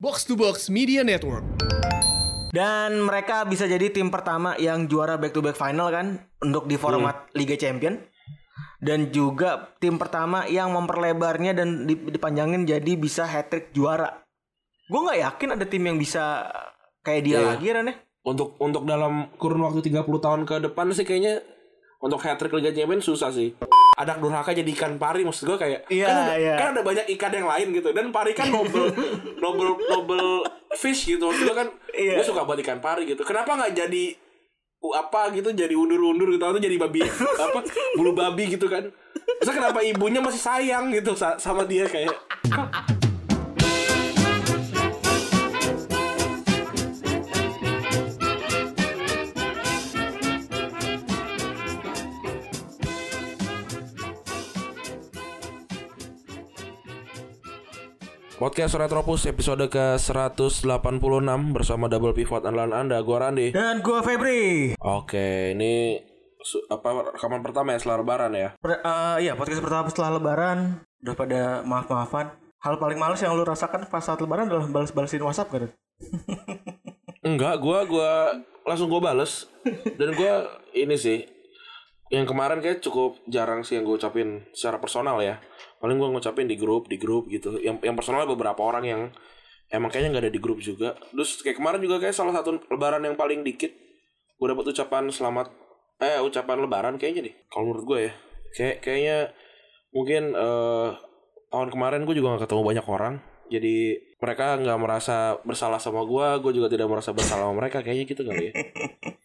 Box to Box Media Network. Dan mereka bisa jadi tim pertama yang juara back to back final kan untuk di format Liga Champion. Dan juga tim pertama yang memperlebarnya dan dip- dipanjangin jadi bisa hat trick juara. Gue nggak yakin ada tim yang bisa kayak dia Iya. lagi Ran ya. Untuk untuk dalam kurun waktu 30 tahun ke depan sih kayaknya untuk hat trick Liga Champions susah sih. Ada durhaka jadi ikan pari maksud gue kayak Iya, kan, ada, iya. kan ada banyak ikan yang lain gitu dan pari kan noble noble noble fish gitu maksud gue kan Iya. gue suka buat ikan pari gitu kenapa nggak jadi apa gitu jadi undur-undur gitu atau jadi babi apa bulu babi gitu kan Terus kenapa ibunya masih sayang gitu sa- sama dia kayak Podcast Retropus episode ke-186 bersama Double Pivot andalan Anda, gua Randi. Dan gue Febri. Oke, ini apa rekaman pertama ya setelah lebaran ya? Per- eh, iya podcast pertama setelah Lebaran udah pada maaf-maafan. Hal paling males yang lu rasakan pas saat Lebaran adalah balas-balasin WhatsApp kan? Enggak, gua gua langsung gua bales. Dan gua ini sih yang kemarin kayak cukup jarang sih yang gue ucapin secara personal ya. Paling gua ngucapin di grup, di grup gitu. Yang yang personal beberapa orang yang emang kayaknya nggak ada di grup juga. Terus kayak kemarin juga kayak salah satu lebaran yang paling dikit gue dapat ucapan selamat eh ucapan lebaran kayaknya deh. Kalau menurut gue ya. Kayak kayaknya mungkin eh tahun kemarin gue juga gak ketemu banyak orang. Jadi mereka nggak merasa bersalah sama gue, gue juga tidak merasa bersalah sama mereka. Kayaknya gitu kali ya.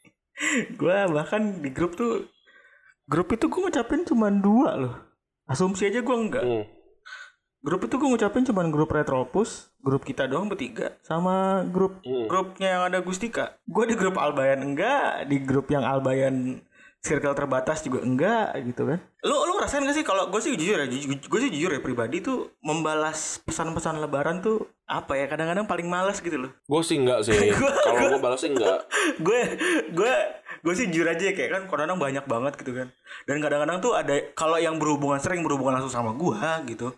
gue bahkan di grup tuh grup itu gue ngucapin cuma dua loh. Asumsi aja gue enggak. Hmm. Grup itu gue ngucapin cuma grup Retropus, grup kita doang bertiga, sama grup Hmm. grupnya yang ada Gustika. Gue di grup Albayan enggak, di grup yang Albayan circle terbatas juga enggak gitu kan. Lu lu ngerasain gak sih kalau gue sih jujur ya, gue sih jujur ya pribadi tuh membalas pesan-pesan lebaran tuh apa ya kadang-kadang paling malas gitu loh. Gue sih enggak sih. Kalau gue balas sih enggak. gue gue gue sih jujur aja kayak kan kadang-kadang banyak banget gitu kan. Dan kadang-kadang tuh ada kalau yang berhubungan sering berhubungan langsung sama gue gitu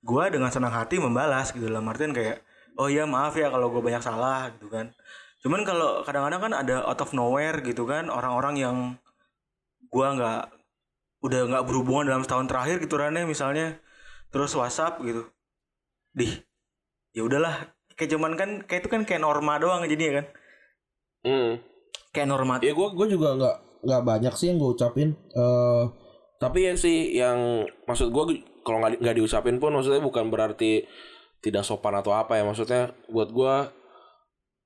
gue dengan senang hati membalas gitu lah Martin kayak oh iya maaf ya kalau gue banyak salah gitu kan. Cuman kalau kadang-kadang kan ada out of nowhere gitu kan orang-orang yang gue nggak udah nggak berhubungan dalam setahun terakhir gitu Rane misalnya terus WhatsApp gitu. Dih ya udahlah. Kayak cuman kan kayak itu kan kayak norma doang jadinya kan. Hmm. Kayak norma Ya gue gue juga nggak nggak banyak sih yang gue ucapin. eh tapi ya sih yang maksud gue kalau nggak nggak diucapin pun maksudnya bukan berarti tidak sopan atau apa ya maksudnya buat gue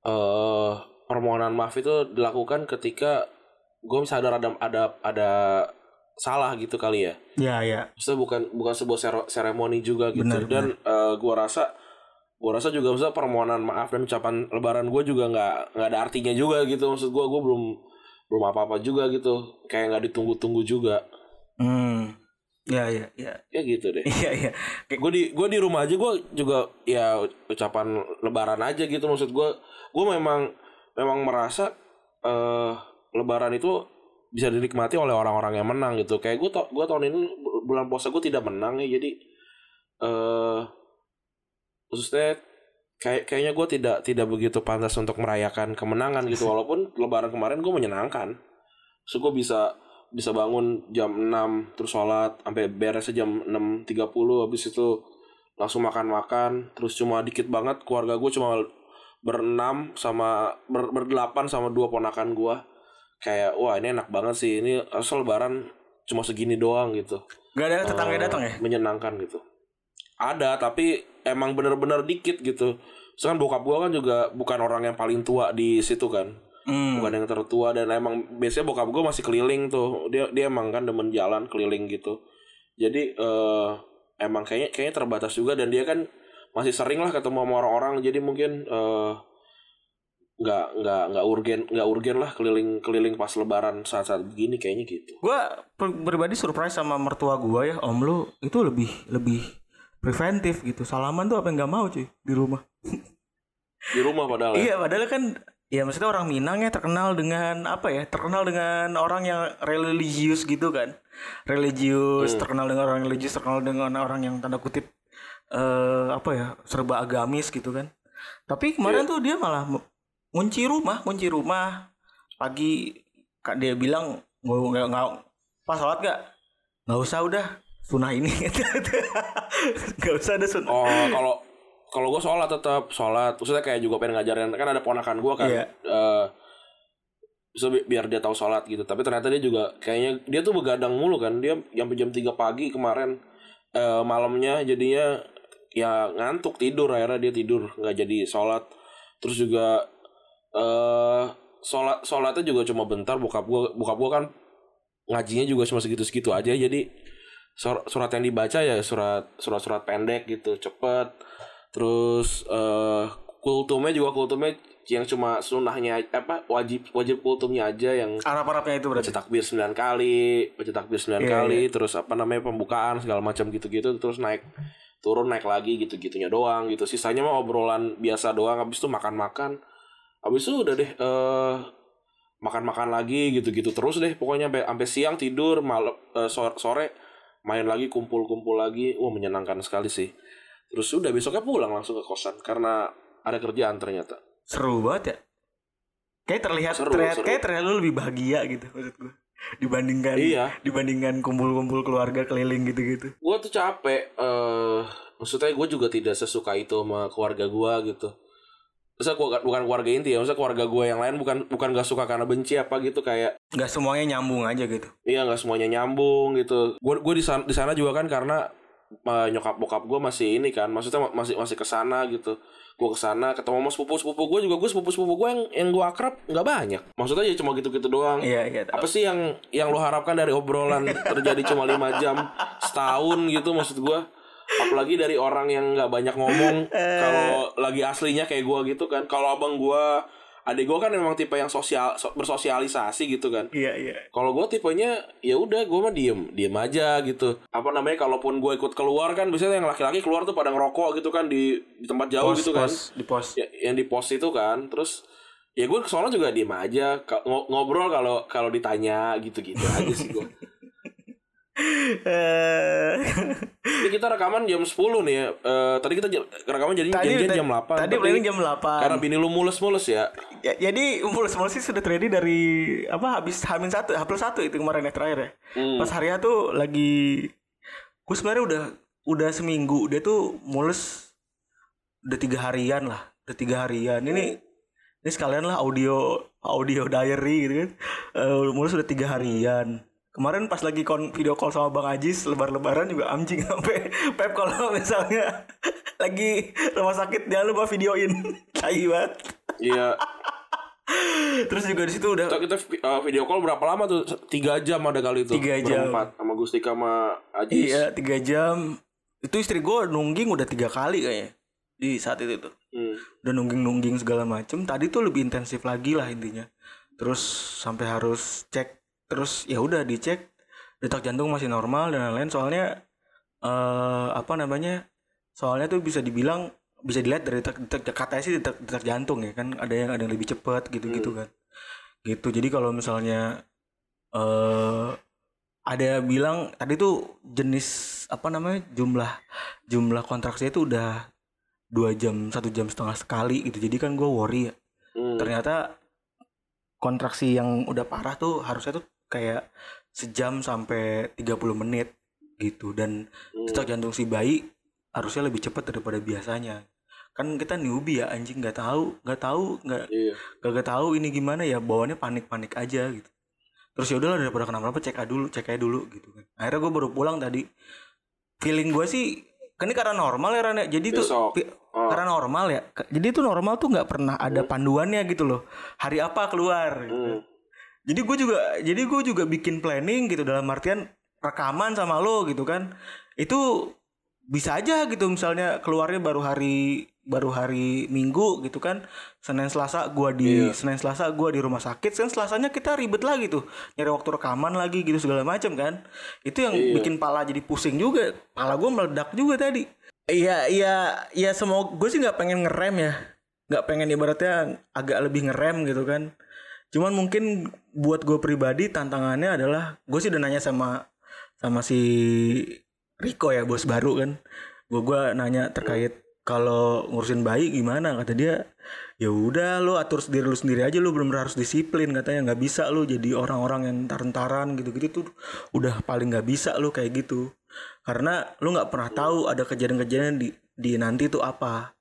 eh permohonan maaf itu dilakukan ketika gue sadar ada ada ada salah gitu kali ya. Ya ya. Maksudnya bukan bukan sebuah seremoni juga gitu Benar, dan eh, gua rasa gua rasa juga maksudnya permohonan maaf dan ucapan lebaran gue juga nggak nggak ada artinya juga gitu. Maksud gua gua belum belum apa apa juga gitu. Kayak nggak ditunggu-tunggu juga. Hmm. Ya ya ya. ya gitu deh. Iya iya. Kayak gue di gue di rumah aja gue juga ya ucapan lebaran aja gitu. Maksud gue gue memang memang merasa eh lebaran itu bisa dinikmati oleh orang-orang yang menang gitu. Kayak gue gue tahun ini bu- bulan puasa gue tidak menang ya. Jadi eh maksudnya kayak kayaknya gue tidak tidak begitu pantas untuk merayakan kemenangan gitu. Walaupun lebaran kemarin gue menyenangkan. So gue bisa bisa bangun jam 6 terus sholat sampai beres jam 6.30 habis itu langsung makan-makan. Terus cuma dikit banget keluarga gue cuma berenam sama ber, berdelapan sama dua ponakan gue kayak wah ini enak banget sih. Ini asal lebaran cuma segini doang gitu. Gak ada tetangga Eh, datang ya? menyenangkan gitu ada tapi emang bener-bener dikit gitu. Soalnya bokap gue kan juga bukan orang yang paling tua di situ kan. Hmm. bukan yang tertua dan emang biasanya bokap gue masih keliling tuh. Dia dia emang kan demen jalan keliling gitu. Jadi eh emang kayaknya kayaknya terbatas juga dan dia kan masih sering lah ketemu sama orang-orang. Jadi mungkin eh nggak nggak nggak urgen nggak urgen lah keliling keliling pas lebaran saat-saat begini kayaknya gitu. Gue pribadi surprise sama mertua gue ya, om. Lu itu lebih lebih preventif gitu. Salaman tuh apa yang nggak mau cuy di rumah. di rumah padahal ya Iya, padahal kan ya maksudnya orang Minang ya terkenal dengan apa ya? Terkenal dengan orang yang religius gitu kan. Religius, terkenal dengan orang religius, terkenal dengan orang yang tanda kutip eh apa ya? serba agamis gitu kan. Tapi kemarin tuh dia malah kunci rumah, kunci rumah. Pagi kak dia bilang nggak nggak pas sholat gak? Nggak usah udah sunah ini. Nggak usah ada sunah. Oh, kalau kalau gue sholat tetap sholat. Maksudnya kayak juga pengen ngajarin kan ada ponakan gue kan. Iya. eh, so, bi- biar dia tahu sholat gitu. Tapi ternyata dia juga kayaknya dia tuh begadang mulu kan. Dia sampai jam 3 pagi kemarin eh, malamnya jadinya ya ngantuk tidur akhirnya dia tidur nggak jadi sholat. Terus juga eh sholat sholatnya juga cuma bentar. Bokap gue bokap gue kan ngajinya juga cuma segitu-segitu aja. Jadi sur- surat yang dibaca ya surat surat-surat pendek gitu cepet. Terus eh kultumnya juga kultumnya yang cuma sunnahnya apa wajib wajib kultumnya aja yang Arab-Arabnya itu berarti. baca takbir 9 kali baca takbir 9 Iya, kali terus apa namanya pembukaan segala macam gitu-gitu terus naik turun naik lagi gitu-gitunya doang gitu. Sisanya mah obrolan biasa doang habis itu makan-makan. Habis itu udah deh eh makan-makan lagi gitu-gitu terus deh pokoknya sampai sampai siang tidur malam eh, sore, sore main lagi kumpul-kumpul lagi wah menyenangkan sekali sih terus udah besoknya pulang langsung ke kosan karena ada kerjaan ternyata Seru banget ya. Kayak terlihat Seru, terlihat seru. kayak terlihat lu lebih bahagia gitu maksud gue. Dibandingkan Iya. dibandingkan kumpul-kumpul keluarga keliling gitu-gitu. gue tuh capek eh maksudnya gue juga tidak sesuka itu sama keluarga gue gitu Maksudnya gua, bukan keluarga inti ya maksudnya keluarga gue yang lain bukan bukan gak suka karena benci apa gitu kayak Nggak semuanya nyambung aja gitu. iya nggak semuanya nyambung gitu. Gue gue di sana di sana juga kan karena eh, nyokap bokap gue masih ini kan maksudnya ma- masih masih ke sana gitu. Gue ke sana ketemu sama sepupu sepupu gue juga gue sepupu sepupu gue yang yang gue akrab nggak banyak. Maksudnya ya cuma gitu gitu doang. Iya, iya. apa sih yang yang lo harapkan dari obrolan terjadi cuma lima jam setahun gitu maksud gua apalagi dari orang yang nggak banyak ngomong kalau lagi aslinya kayak gua gitu kan. Kalau abang gua adik gua kan memang tipe yang sosial so- bersosialisasi gitu kan. Iya, iya. kalau gue tipenya ya udah gue mah diem diem aja gitu. Apa namanya kalaupun gue ikut keluar kan biasanya yang laki-laki keluar tuh pada ngerokok gitu kan di, di tempat jauh Pos, gitu kan. pos, di pos. ya, yang di pos itu kan terus ya gue kesono juga diem aja ngobrol kalau kalau ditanya gitu-gitu aja sih gue Eh, ini kita rekaman jam 10 nih ya Eh, tadi kita jam- rekaman jadi tadi janjian jam 8 Tadi planning jam 8. karena bini lu mules-mules ya Ya, jadi mulus-mulus sih sudah ready dari apa habis Hamin satu, plus satu itu kemarin yang terakhir ya. Hmm. Pas hari tuh lagi gue sebenarnya udah udah seminggu dia tuh mulus udah tiga harian lah, udah tiga harian. Ini ini sekalian lah audio audio diary gitu kan. Eh, mulus udah tiga harian. Kemarin pas lagi kon video call sama Bang Ajis lebar-lebaran juga anjing sampai Pep kalau misalnya lagi rumah sakit jangan lupa videoin. Tai banget. iya Terus juga di situ udah kita, kita uh, video call berapa lama tuh tiga jam ada kali itu Tiga jam. berempat sama Gustika sama Ajis iya tiga jam. Itu istri gue nungging udah tiga kali kayaknya di saat itu tuh. Hmm. Udah nungging nungging segala macem. Tadi tuh lebih intensif lagi lah intinya. Terus sampai harus cek. Terus ya udah dicek detak jantung masih normal dan lain-lain. Soalnya eh apa namanya? Soalnya tuh bisa dibilang bisa dilihat dari detak, detak katanya sih detak, detak jantung ya kan ada yang ada yang lebih cepat gitu-gitu kan. Gitu. Jadi kalau misalnya eh ada yang bilang tadi tuh jenis apa namanya jumlah jumlah kontraksi itu udah dua jam satu jam setengah sekali gitu jadi kan gue worry ya Hmm. ternyata kontraksi yang udah parah tuh harusnya tuh kayak sejam sampai 30 menit gitu dan Hmm. detak jantung si bayi harusnya lebih cepat daripada biasanya kan kita newbie ya anjing nggak tahu nggak tahu nggak iya gak tahu ini gimana ya bawaannya panik-panik aja gitu terus ya udahlah daripada kenapa-napa cek aja dulu cek aja dulu gitu kan akhirnya gue baru pulang tadi feeling gue sih kan ini karena normal ya Ran ya. jadi tuh Besok. pi- Oh. karena normal ya jadi tuh normal tuh nggak pernah ada panduannya gitu loh hari apa keluar gitu. Hmm. Jadi gue juga jadi gue juga bikin planning gitu dalam artian rekaman sama lo gitu kan. Itu bisa aja gitu misalnya keluarnya baru hari baru hari Minggu gitu kan. Senin Selasa gua di Iya. Senin Selasa gua di rumah sakit Senin Selasanya kita ribet lagi tuh nyari waktu rekaman lagi gitu segala macam kan. Itu yang Iya. bikin pala jadi pusing juga pala gua meledak juga tadi. Iya iya iya semua gue sih nggak pengen ngerem ya. Nggak pengen ibaratnya agak lebih ngerem gitu kan. Cuman mungkin buat gue pribadi tantangannya adalah gue sih udah nanya sama sama si Rico ya bos baru kan. Gue gua nanya terkait kalau ngurusin bayi gimana kata dia ya udah lo atur sendiri lu sendiri aja lu belum harus disiplin katanya. Nggak bisa lu jadi orang-orang yang taran-taran gitu-gitu tuh udah paling nggak bisa lu kayak gitu. Karena lu nggak pernah tahu ada kejadian-kejadian di di nanti tuh apa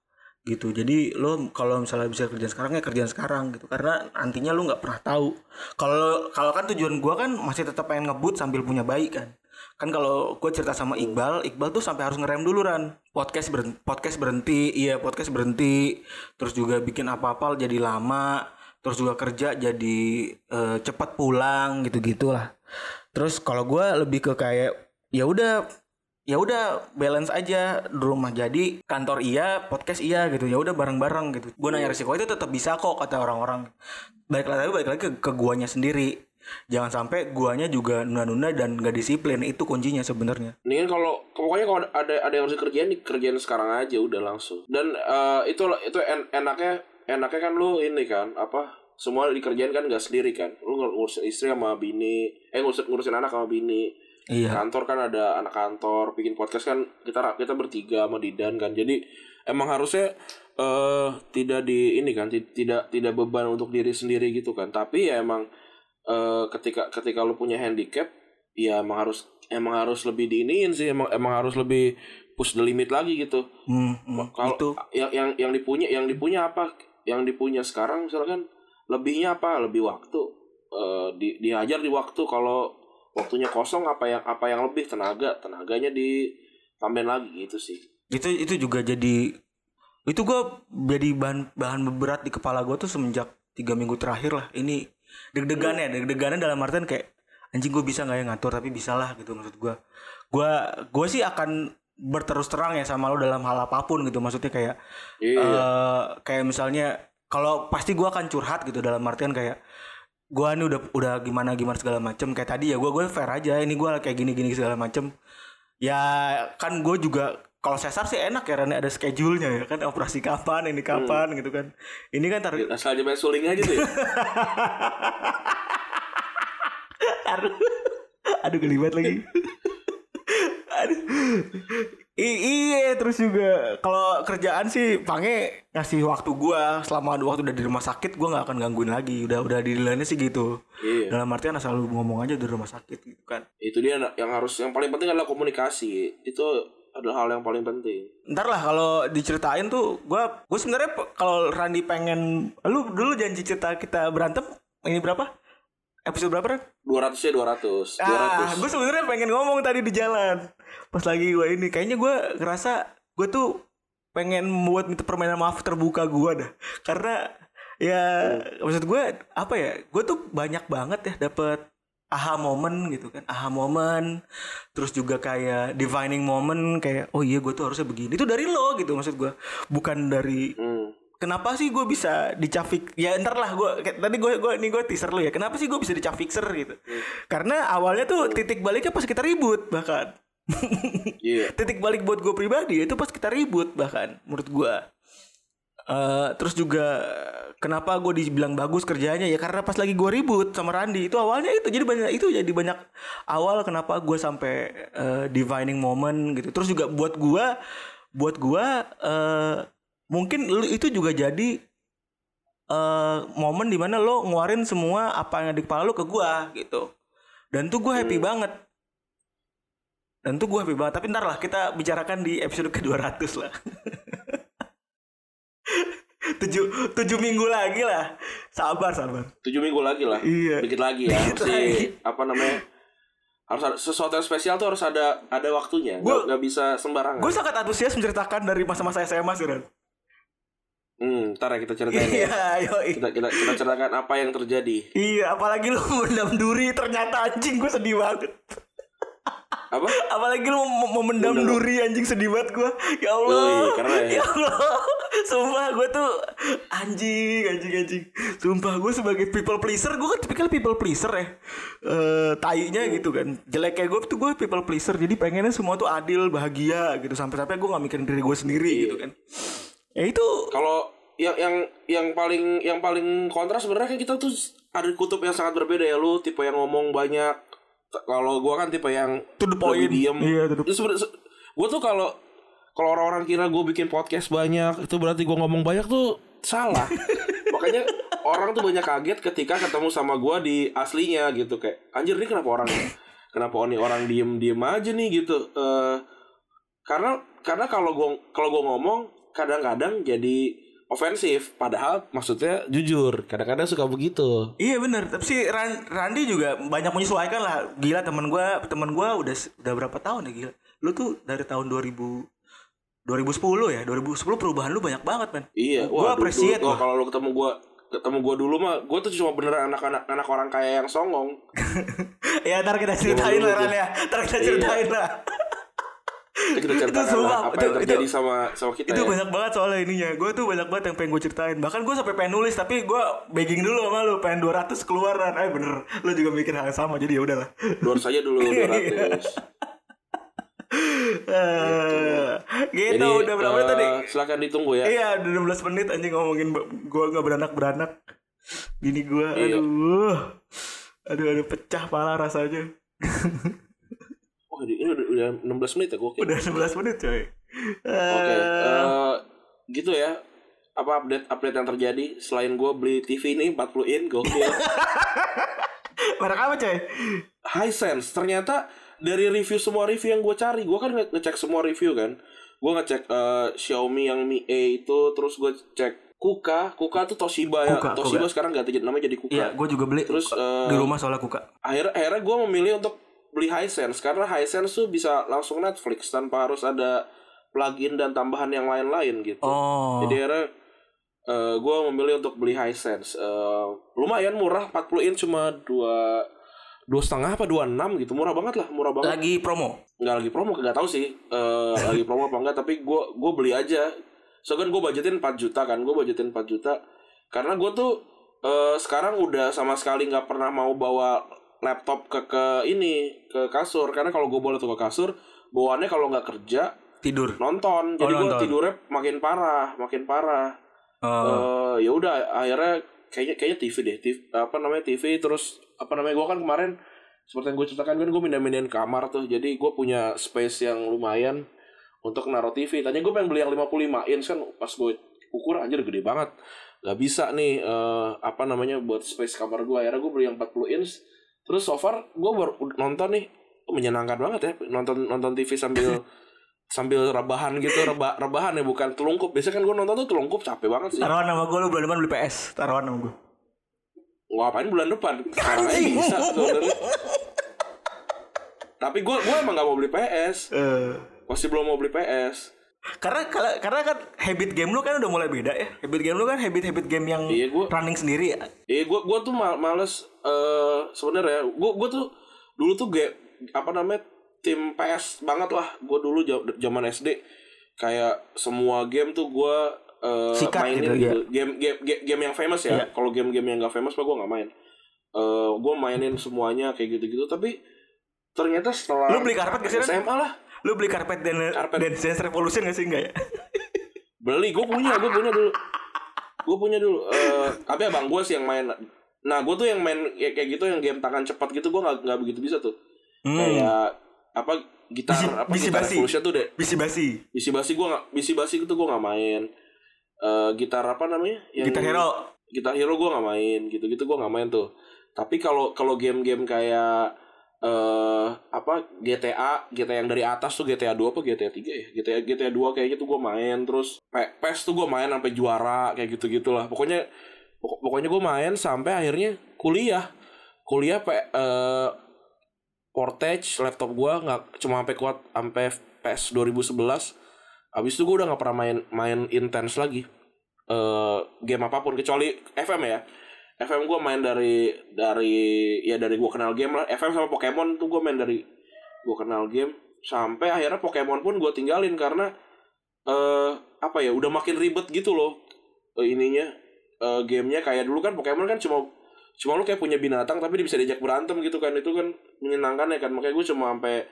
gitu. Jadi lo kalau misalnya bisa kerjaan sekarang ya kerjaan sekarang gitu. Karena nantinya lu nggak pernah tahu. Kalau kalau kan tujuan gua kan masih tetap pengen ngebut sambil punya bayi kan. Kan kalau gue cerita sama Iqbal Iqbal tuh sampai harus ngerem dulu ran. Podcast berhenti, podcast berhenti iya podcast berhenti. Terus juga bikin apa-apa jadi lama. Terus juga kerja jadi eh, cepat pulang gitu gitulah terus kalau gue lebih ke kayak ya udah ya udah balance aja di rumah jadi kantor iya podcast iya gitu ya udah bareng-bareng gitu gue nanya resiko itu tetap bisa kok kata orang-orang balik lagi balik lagi ke, ke guanya sendiri jangan sampai guanya juga nunda-nunda dan gak disiplin itu kuncinya sebenarnya Ini kalau pokoknya kalau ada ada yang harus dikerjain dikerjain sekarang aja udah langsung. Dan eh, itu itu en- enaknya enaknya kan lu ini kan apa semua dikerjain kan gak sendiri kan. Lu ngur- ngurusin istri sama bini, eh ngurusin ngurusin anak sama bini. Iya. Kantor kan ada anak kantor, bikin podcast kan kita kita bertiga sama Didan kan. Jadi emang harusnya eh tidak di ini kan ti- tidak tidak beban untuk diri sendiri gitu kan. Tapi ya emang eh ketika ketika lu punya handicap ya emang harus emang harus lebih diiniin sih. Emang emang harus lebih push the limit lagi gitu. Hmm, hmm, kalau itu yang yang yang dipunya yang dipunya apa? Yang dipunya sekarang misalkan lebihnya apa? Lebih waktu Eh di diajar di waktu. Kalau waktunya kosong apa yang apa yang lebih? Tenaga tenaganya ditambahin lagi gitu sih. Itu itu juga jadi itu gue jadi bahan bahan berat di kepala gue tuh semenjak tiga minggu terakhir lah. Ini deg-degan ya deg-degannya dalam artian kayak anjing gue bisa nggak ya ngatur tapi bisa lah gitu maksud gue gue gue sih akan berterus terang ya sama lo dalam hal apa pun gitu. Maksudnya kayak Iya. eh, kayak misalnya kalau pasti gue akan curhat gitu dalam artian kayak gue nih udah udah gimana gimana segala macem. Kayak tadi ya gue gue fair aja. Ini gue kayak gini gini segala macem. Ya kan gue juga kalau sesar sih enak ya Rani ada schedule-nya ya kan. Operasi kapan ini kapan gitu kan. Ini kan tar asal aja main suling aja tuh ya. aduh. Aduh gelibat lagi. Aduh iya terus juga kalau kerjaan sih Pange ngasih waktu gua. Selama waktu udah di rumah sakit gua nggak akan gangguin lagi. Udah udah di lainnya sih gitu. Iya. dalam artian asal lu ngomong aja di rumah sakit gitu kan. Itu dia yang harus yang paling penting adalah komunikasi. Itu adalah hal yang paling penting. Ntar lah kalau diceritain tuh gua gue sebenarnya kalau Randi pengen lu dulu janji cerita kita berantem ini berapa? Episode berapa Ran? 200 ya 200 Ah, 200 gue sebenarnya pengen ngomong tadi di jalan. Pas lagi gue ini, kayaknya gue ngerasa gue tuh pengen membuat permainan maaf terbuka gue dah. Karena ya maksud gue apa ya? Gue tuh banyak banget ya dapet aha moment gitu kan aha moment terus juga kayak divining moment kayak oh iya gue tuh harusnya begini itu dari lo gitu maksud gue bukan dari Hmm. kenapa sih gue bisa dicafik ya ntar lah gue tadi gue gue nih gue teaser lu ya kenapa sih gue bisa dicap fixer gitu karena awalnya tuh titik baliknya pas kita ribut bahkan Iya. titik balik buat gue pribadi itu pas kita ribut bahkan menurut gue Eh, terus juga kenapa gue dibilang bagus kerjanya? Ya karena pas lagi gue ribut sama Randi itu awalnya itu. Jadi banyak itu jadi banyak awal kenapa gue sampai eh, divining moment gitu. Terus juga buat gue buat gue eh, mungkin lu- itu juga jadi eh momen di mana lo ngeluarin semua apa yang ada di kepala lo ke gue gitu. Dan tuh gue happy banget dan tuh gue happy banget. Tapi ntar lah kita bicarakan di episode ke 200 lah. Tujuh tujuh minggu lagi lah. Sabar sabar. Tujuh minggu lagi lah. Iya. dikit lagi ya. Dikit lagi. apa namanya? Harus ada sesuatu yang spesial tuh harus ada ada waktunya. Gua- nggak bisa sembarangan. Gue sangat antusias menceritakan dari masa-masa SMA sih Ran hmm ntar ya kita ceritain ya. Iya yoi. kita, kita kita ceritakan apa yang terjadi. Iya apalagi lu mendam duri ternyata anjing gue sedih banget apa? Apalagi lu mau mau mendam Mendam. duri anjing sedih banget gue ya Oh, Allah. Iya, karena ya. ya Allah. Sumpah gue tuh anjing anjing anjing. Sumpah gue sebagai people pleaser gue kan tipikal people pleaser ya. Eh tainya gitu kan. Jeleknya gue tuh gue people pleaser jadi pengennya semua tuh adil bahagia gitu. Sampai-sampai gue gak mikirin diri gue sendiri Iya. gitu kan. Ya itu. Kalau yang yang yang paling yang paling kontra sebenarnya kan kita tuh ada kutub yang sangat berbeda ya. Lu tipe yang ngomong banyak kalau gua kan tipe yang To the point. diem. Iya, se- gua tuh kalau kalau orang-orang kira gue bikin podcast banyak itu berarti gue ngomong banyak tuh salah. Makanya orang tuh banyak kaget ketika ketemu sama gue di aslinya gitu. Kayak anjir ini kenapa orang kenapa ini orang diem diem aja nih? gitu. Eh karena karena kalau gue kalau gue ngomong kadang-kadang jadi ofensif padahal maksudnya jujur kadang-kadang suka begitu Iya bener, tapi si Ran- Randi juga banyak menyesuaikan lah. Gila temen gue, temen gue udah udah berapa tahun ya gila. Lu tuh dari tahun 2000 2010 ya, 2010 perubahan lu banyak banget men. Iya, Gua wah, appreciate gua. kalau lu ketemu gua ketemu gua dulu mah gua tuh cuma beneran anak-anak anak orang kaya yang songong. ya ntar kita ceritain lah Ran tuh. ya, ntar kita Iya. ceritain lah. Itu kita sumpah, lah apa itu- yang terjadi itu- sama sama kita Itu ya. banyak banget soalnya ininya. Gue tuh banyak banget yang pengen gue ceritain. Bahkan gue sampai pengen nulis tapi gue begging dulu sama lu pengen 200 keluaran. Eh bener, lu juga mikir hal yang sama jadi ya udahlah. Luar saja dulu 200. Eh, gitu Jadi udah berapa eh, tadi? silakan ditunggu ya. Iya, udah 16 menit anjing ngomongin gue nggak beranak-beranak. Bini gue, Iya. aduh. Aduh, aduh pecah pala rasanya. Oh, ini udah, udah 16 menit ya gua. Oke. Udah 16 menit coy. Oke, Eh, eh, gitu ya. Apa update update yang terjadi selain gua beli TV ini 40 in gokil. merek apa coy? Hisense ternyata dari review semua review yang gue cari gue kan nge- ngecek semua review kan gue ngecek eh, Xiaomi yang Mi A itu terus gue cek Kuka Kuka tuh Toshiba ya Kuka, Toshiba Kuka. sekarang ganti namanya jadi Kuka Iya, gue juga beli terus eh, di rumah soalnya kuka. akhirnya akhirnya gue memilih untuk beli Hisense karena Hisense tuh bisa langsung Netflix tanpa harus ada plugin dan tambahan yang lain-lain gitu. Oh. jadi akhirnya gue memilih untuk beli Hisense. Eh, lumayan murah 40 in cuma dua dua setengah apa dua enam gitu. Murah banget lah murah banget. Lagi promo. nggak lagi promo nggak tahu sih. Eh, lagi promo apa enggak tapi gue gue beli aja. So kan gue budgetin 4 juta kan gue budgetin 4 juta. Karena gue tuh eh, sekarang udah sama sekali nggak pernah mau bawa laptop ke ke ini ke kasur. Karena kalau gue bawa tuh ke kasur bawaannya kalau nggak kerja Tidur. nonton. Jadi gue nonton. tidurnya makin parah makin parah. Oh. Eh, ya udah akhirnya kayaknya kayaknya TV deh TV, apa namanya TV terus apa namanya gue kan kemarin seperti yang gue ceritakan kan gue pindah-pindahin kamar tuh. Jadi gue punya space yang lumayan untuk naruh TV tadinya gue pengen beli yang 55 inch kan pas gue ukur anjir gede banget. Gak bisa nih eh, apa namanya buat space kamar gue akhirnya gue beli yang 40 inch terus so far gue baru nonton nih menyenangkan banget ya nonton nonton TV sambil sambil rebahan gitu reba, rebahan ya bukan telungkup biasanya kan gue nonton tuh telungkup capek banget sih Taruhan nama gue lu bulan depan beli PS. Taruhan nama gue. ngapain bulan depan sekarang aja bisa tapi gue gue emang gak mau beli PS Eh. masih belum mau beli PS Karena kala- karena kan habit game lu kan udah mulai beda ya. Habit game lu kan habit-habit game yang Iya, gua- running sendiri ya. eh gue gue tuh mal- males eh sebenarnya. Gue gue tuh dulu tuh gak apa namanya tim PS banget lah. Gue dulu zaman SD kayak semua game tuh gue eh, Sikat mainin gitu, gitu, Game, game game game yang famous ya. Iya. kalau game-game yang gak famous mah gue nggak main. Eh gue mainin semuanya kayak gitu-gitu. Tapi ternyata setelah Lu beli karpet gak sih? SMA lah Lu beli karpet dan Karpet. dan Dance Revolution gak sih enggak ya? beli gue punya gue punya dulu gue punya dulu Eh tapi abang gue sih yang main nah gue tuh yang main ya, kayak gitu yang game tangan cepat gitu gue nggak nggak begitu bisa tuh Hmm. kayak apa gitar Bisi- apa bisi gitar basi. Revolution tuh deh Bisi basi. bisi basi gue nggak bisi basi itu gue nggak main Eh gitar apa namanya yang Gitar Hero. gitar hero gue nggak main gitu gitu gue nggak main tuh tapi kalau kalau game-game kayak eh apa GTA GTA yang dari atas tuh GTA 2 apa GTA 3 ya? GTA GTA 2 kayak gitu gue main terus P- PES tuh gue main sampai juara kayak gitu gitulah pokoknya pokok- pokoknya gue main sampai akhirnya kuliah. Kuliah pe, eh, portage laptop gue nggak cuma sampai kuat sampai PS 2011 habis itu gue udah nggak pernah main main intens lagi. Eh game apa pun kecuali FM ya FM gue main dari dari ya dari gue kenal game lah. FM sama Pokemon tuh gue main dari gue kenal game. Sampai akhirnya Pokemon pun gue tinggalin karena eh apa ya udah makin ribet gitu loh eh, ininya. Eh, gamenya kayak dulu kan Pokemon kan cuma cuma lu kayak punya binatang tapi dia bisa diajak berantem gitu kan. Itu kan menyenangkan ya kan. Makanya gue cuma sampai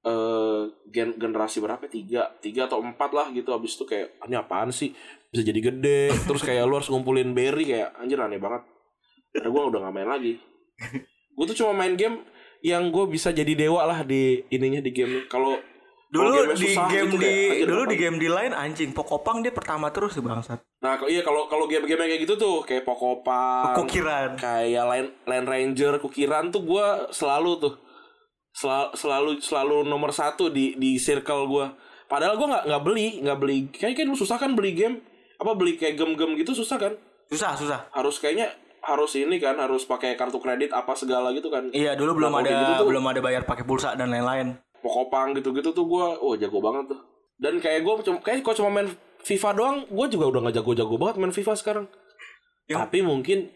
eh gen generasi berapa tiga tiga atau empat lah gitu. Habis itu kayak "Ah, ini apaan sih? Bisa jadi gede. Terus kayak lu harus ngumpulin berry kayak anjir aneh banget. Karena gue udah gak main lagi. Gue tuh cuma main game yang gue bisa jadi dewa lah di ininya di game kalau Dulu di susah game gitu di kayak, dulu di game di lain anjing Pokopang dia pertama terus sih bangsat. Nah, kok- iya kalau kalau game-game kayak gitu tuh kayak Pokopang, Kukiran. kayak Line Line Ranger, Kukiran tuh gua selalu tuh selalu selalu selalu nomor satu di di circle gua. Padahal gua nggak nggak beli nggak beli. Kayak kan susah kan beli game? Apa beli kayak gem-gem gitu susah kan? Susah, susah. harus kayaknya harus ini kan harus pakai kartu kredit apa segala gitu kan. Iya, dulu belum kalau ada gitu tuh- belum ada bayar pakai pulsa dan lain-lain. Pokopang gitu-gitu tuh gua oh jago banget tuh. Dan kayak gua cuma kayak kok cuma main FIFA doang gua juga udah nggak jago-jago banget main FIFA sekarang. Ya. tapi mungkin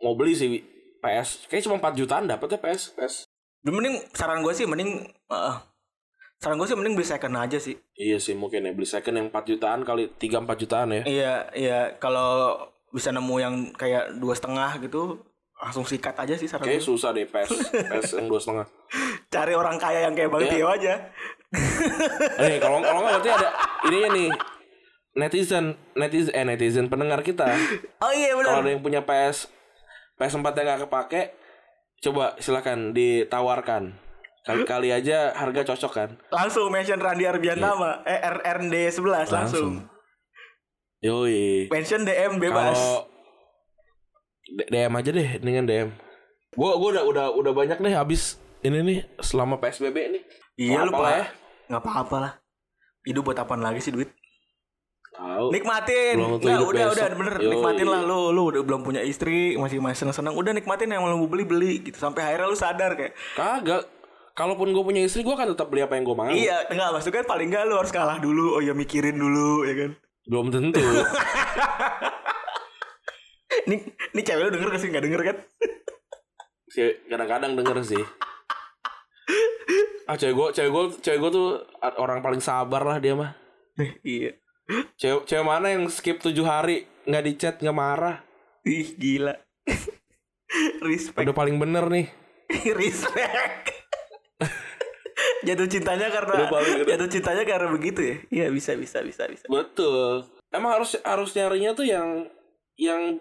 mau beli sih PS. Kayak cuma 4 jutaan dapetnya PS PS Mending saran gue sih mending eh, saran gue sih mending beli second aja sih. iya sih mungkin ya beli second yang 4 jutaan kali 3 4 jutaan ya Iya, iya kalau bisa nemu yang kayak dua setengah gitu langsung sikat aja sih saran kayak gue. susah deh PS PS yang dua setengah Cari orang kaya yang kayak Bang Iya. Tio aja. Nih kalau kalau nggak berarti ada ininya nih netizen netizen eh netizen pendengar kita Oh iya kalau ada benar. yang punya PS PS4 yang nggak kepake coba silakan ditawarkan kali kali aja harga cocok kan Langsung mention Randy Arbiantama, eh RRD 11 langsung. Langsung. yoi Mention DM bebas. kalau D- DM aja deh dengan DM gua gua udah udah udah banyak nih habis ini nih selama PSBB nih iya lu ya Nggak apa-apa lah. Hidup buat apaan lagi sih duit? Tahu Nikmatin. Belum Nggak, hidup udah besok. udah bener Yoi. nikmatin lah lu lu udah belum punya istri, masih masih seneng-seneng. Udah nikmatin yang mau beli beli gitu sampai akhirnya lu sadar kayak kagak kalaupun gue punya istri gue akan tetap beli apa yang gue mau Iya, enggak maksudnya kan paling enggak lu harus kalah dulu. Oh ya mikirin dulu ya kan. belum tentu Nih, nih cewek lu denger gak sih? Gak denger kan? sih kadang-kadang denger sih ah cewek gue cewek gue cewek gue tuh orang paling sabar lah dia mah iya. Cewek cewek mana yang skip tujuh hari nggak di chat nggak marah Ih, gila. Respect. udah paling bener nih Respect. jatuh cintanya karena jatuh cintanya karena begitu ya. Iya, bisa bisa bisa bisa. betul emang harus harus nyarinya tuh yang yang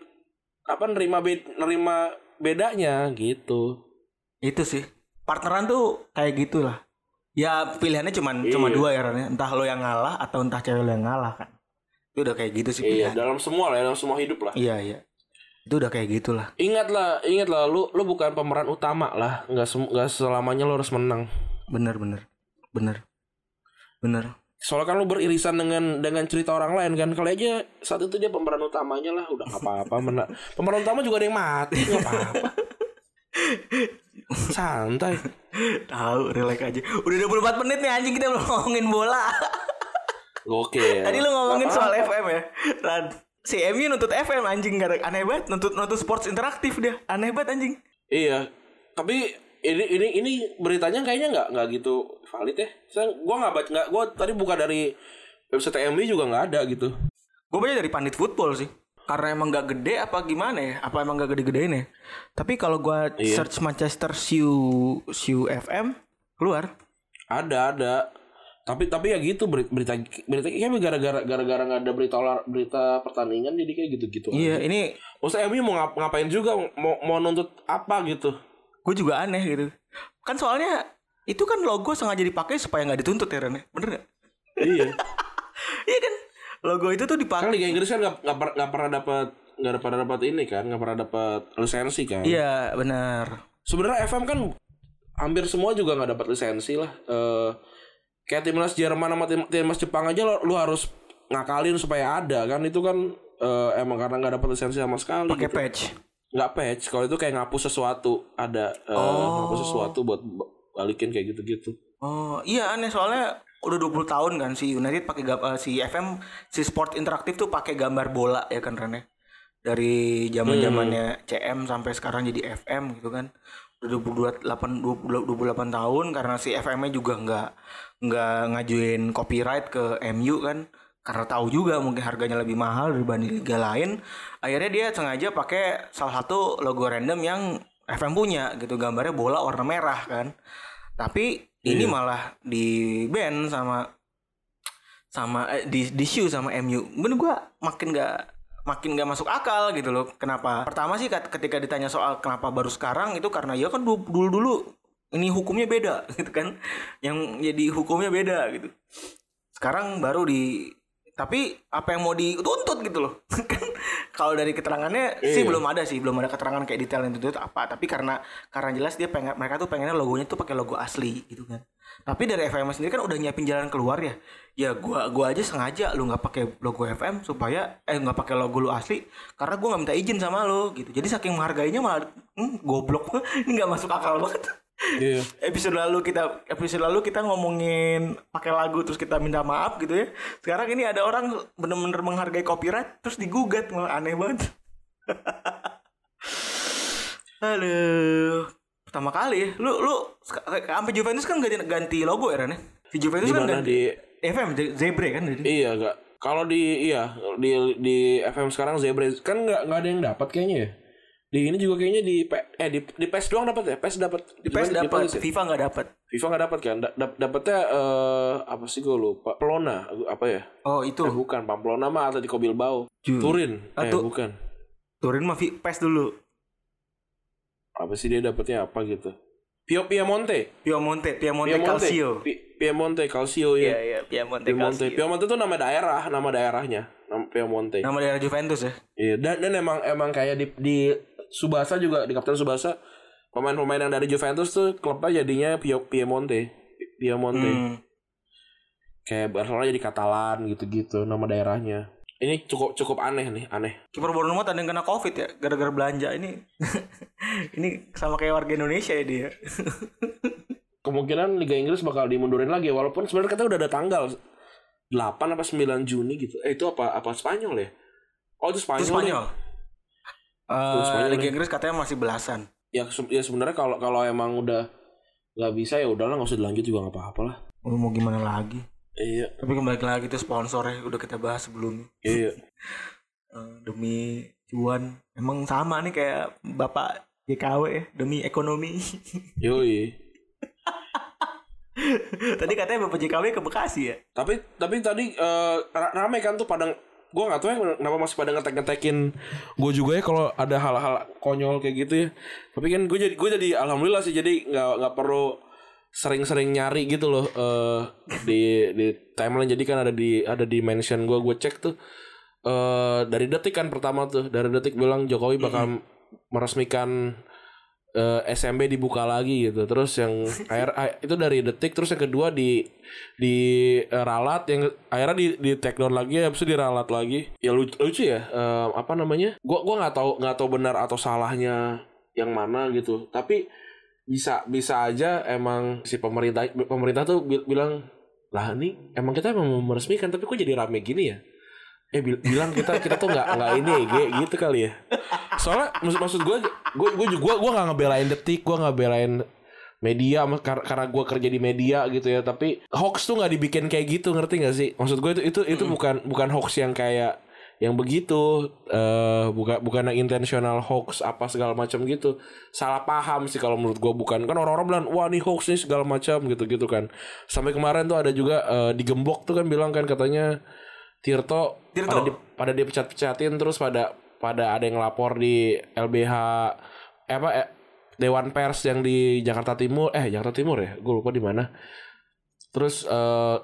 apa nerima be, nerima bedanya gitu Itu sih. Partneran tuh kayak gitulah. Ya pilihannya cuman Iya. cuma dua ya Ran, ya. Entah lo yang ngalah atau entah cewek lo yang ngalah kan. Itu udah kayak gitu sih iya pilihan. dalam semua lah dalam semua hidup lah Iya, iya. Itu udah kayak gitulah. ingatlah ingatlah lu lu bukan pemeran utama lah nggak nggak selamanya lu harus menang Bener bener. Bener. Bener. soalnya kan lu beririsan dengan dengan cerita orang lain kan kali aja saat itu dia pemeran utamanya lah udah nggak apa-apa mena- pemeran utama juga ada yang mati nggak apa-apa santai Tahu, relax aja. Udah 24 menit nih anjing kita belum ngomongin bola. Oke. Tadi lu ngomongin soal FM ya. Ran. Si MU nuntut FM anjing gak ada aneh banget nuntut nuntut sports interaktif dia. Aneh banget anjing. Iya. Tapi ini ini ini beritanya kayaknya nggak nggak gitu valid ya. Saya gua nggak baca nggak gua tadi buka dari website MU juga nggak ada gitu. Gue baca dari pandit football sih. Karena emang gak gede apa gimana ya? Apa emang gak gede-gedein ya? Tapi kalau gua Iya. search Manchester Siu Siu FM keluar. Ada ada. Tapi tapi ya gitu berita berita, berita kayaknya gara-gara gara-gara nggak ada berita olah, berita pertandingan jadi kayak gitu-gitu. Iya, aja. ini Maksudnya MU mau ngap- ngapain juga mau mau nuntut apa gitu. gue juga aneh gitu. Kan soalnya itu kan logo sengaja dipakai supaya nggak dituntut ya Ren ya? Bener gak? iya. Iya kan? Logo itu tuh Kan dipakai. Liga Inggris kan nggak nggak per- pernah dapat nggak pernah dapat ini kan nggak pernah dapat lisensi kan. Iya, benar. Sebenarnya FM kan hampir semua juga nggak dapat lisensi lah. Eh kayak timnas Jerman sama tim, timnas Jepang aja lo, lu harus ngakalin supaya ada kan itu kan eh, emang karena nggak dapat lisensi sama sekali. Pakai gitu. patch. Nggak patch. Kalau itu kayak ngapus sesuatu ada eh, Oh. ngapus sesuatu buat balikin kayak gitu-gitu. Oh, iya aneh soalnya udah 20 tahun kan si United pakai eh, si FM si Sport Interaktif tuh pakai gambar bola ya kan Rene. Dari zaman-zamannya CM sampai sekarang jadi FM gitu kan. Udah 28 20 28 tahun karena si FM-nya juga nggak nggak ngajuin copyright ke MU kan. Karena tahu juga mungkin harganya lebih mahal dibanding liga lain. Akhirnya dia sengaja pakai salah satu logo random yang FM punya gitu gambarnya bola warna merah kan. Tapi ini malah di ban sama sama eh, di di shoe sama MU. Bener gua makin gak makin gak masuk akal gitu loh. Kenapa? Pertama sih ketika ditanya soal kenapa baru sekarang itu karena ya kan dulu dulu ini hukumnya beda gitu kan yang jadi hukumnya beda gitu sekarang baru di tapi apa yang mau dituntut gitu loh. Kan kalau dari keterangannya sih Iya. belum ada sih belum ada keterangan kayak detail yang dituntut apa. Tapi karena karena jelas dia pengen mereka tuh pengennya logonya tuh pakai logo asli gitu kan. Tapi dari FM sendiri kan udah nyiapin jalan keluar ya. Ya gua gua aja sengaja lu nggak pakai logo FM supaya eh nggak pakai logo lu asli karena gua nggak minta izin sama lu gitu. Jadi saking menghargainya malah hmm, goblok. Ini nggak masuk akal banget Iya. episode lalu kita episode lalu kita ngomongin pakai lagu terus kita minta maaf gitu ya sekarang ini ada orang bener-bener menghargai copyright terus digugat malah aneh banget Aduh pertama kali ya lu lu sampai Juventus kan ganti ganti logo ya Ren ya? si Juventus Di kan ganti di FM Ze- Zebre kan jadi Iya gak. Kalau di iya di di FM sekarang Zebra kan nggak nggak ada yang dapat kayaknya ya. Di ini juga kayaknya di eh di di PES doang dapat ya. PES dapat di PES dapat gimana sih? FIFA nggak dapat FIFA nggak dapat kan? Da- dap- dapatnya eh apa sih gue lupa. Pelona apa ya? oh itu Eh, bukan Pamplona mah Atletico Bilbao. Ju- Turin. Eh Atau- bukan. Turin mah PES dulu Apa sih dia dapatnya apa gitu? Pio Piemonte. Piemonte Piemonte, Calcio Pi- Piemonte Calcio ya. iya Piemonte, Piemonte. Calcio Piemonte itu nama daerah, nama daerahnya. Nama Piemonte. nama daerah Juventus ya Iya, dan, dan emang emang kayak di di Subasa juga di Kapten Subasa pemain-pemain yang dari Juventus tuh klubnya jadinya Piemonte. Piemonte. Hmm. Kayak Barcelona jadi Katalan gitu-gitu nama daerahnya. Ini cukup cukup aneh nih, aneh. Kiper Bournemouth ada yang kena covid ya gara-gara belanja ini. ini sama kayak warga Indonesia ya dia. Kemungkinan Liga Inggris bakal dimundurin lagi walaupun sebenarnya kita udah ada tanggal 8 apa 9 Juni gitu. Eh itu apa apa Spanyol ya? Oh itu Spanyol. Itu Spanyol. Itu Eh, Spanyol Liga. Inggris katanya masih belasan. Ya, se- ya sebenarnya kalau kalau emang udah nggak bisa ya udahlah nggak usah dilanjut juga nggak apa-apa lah. Lu mau gimana lagi? Iya, Tapi kembali lagi tuh sponsornya udah kita bahas sebelumnya. iya. Eh, demi cuan. Emang sama nih kayak Bapak JKW ya, demi ekonomi. Yoi. Tadi katanya Bapak JKW ke Bekasi ya. Tapi tapi tadi eh, ra- rame kan tuh pada gue nggak tahu ya kenapa masih pada ngetek ngetekin gue juga ya kalau ada hal-hal konyol kayak gitu ya. Tapi kan gue jadi gue jadi alhamdulillah sih jadi nggak nggak perlu sering-sering nyari gitu loh eh di di timeline jadi kan ada di ada di mention gue gue cek tuh eh dari detik kan pertama tuh dari detik bilang Jokowi bakal meresmikan eh, SMB dibuka lagi gitu. Terus yang akhir ah, itu dari detik terus yang kedua di di eh, ralat yang akhirnya di di take down lagi habis itu diralat lagi. Ya lucu, lucu ya eh, apa namanya? Gua gua nggak tahu nggak tahu benar atau salahnya yang mana gitu. Tapi bisa bisa aja emang si pemerintah pemerintah tuh bi- bilang lah ini emang kita emang mau meresmikan tapi kok jadi rame gini ya eh bil- bilang kita kita tuh nggak nggak ini G- gitu kali ya. Soalnya maksud maksud gue gue gue juga gue nggak ngebelain detik gue nggak belain media kar- karena gue kerja di media gitu ya. Tapi hoax tuh nggak dibikin kayak gitu ngerti gak sih? Maksud gue itu itu itu bukan bukan hoax yang kayak yang begitu eh bukan bukan yang intentional hoax apa segala macam gitu. Salah paham sih kalau menurut gue bukan. Kan orang-orang bilang wah ini hoax nih segala macam gitu gitu kan. Sampai kemarin tuh ada juga eh, di gembok tuh kan bilang kan katanya Tirto, Tirto. pada di, pada dipecat-pecatin terus pada pada ada yang lapor di LBH eh, apa eh, Dewan Pers yang di Jakarta Timur eh Jakarta Timur ya? Gue lupa di mana. Terus eh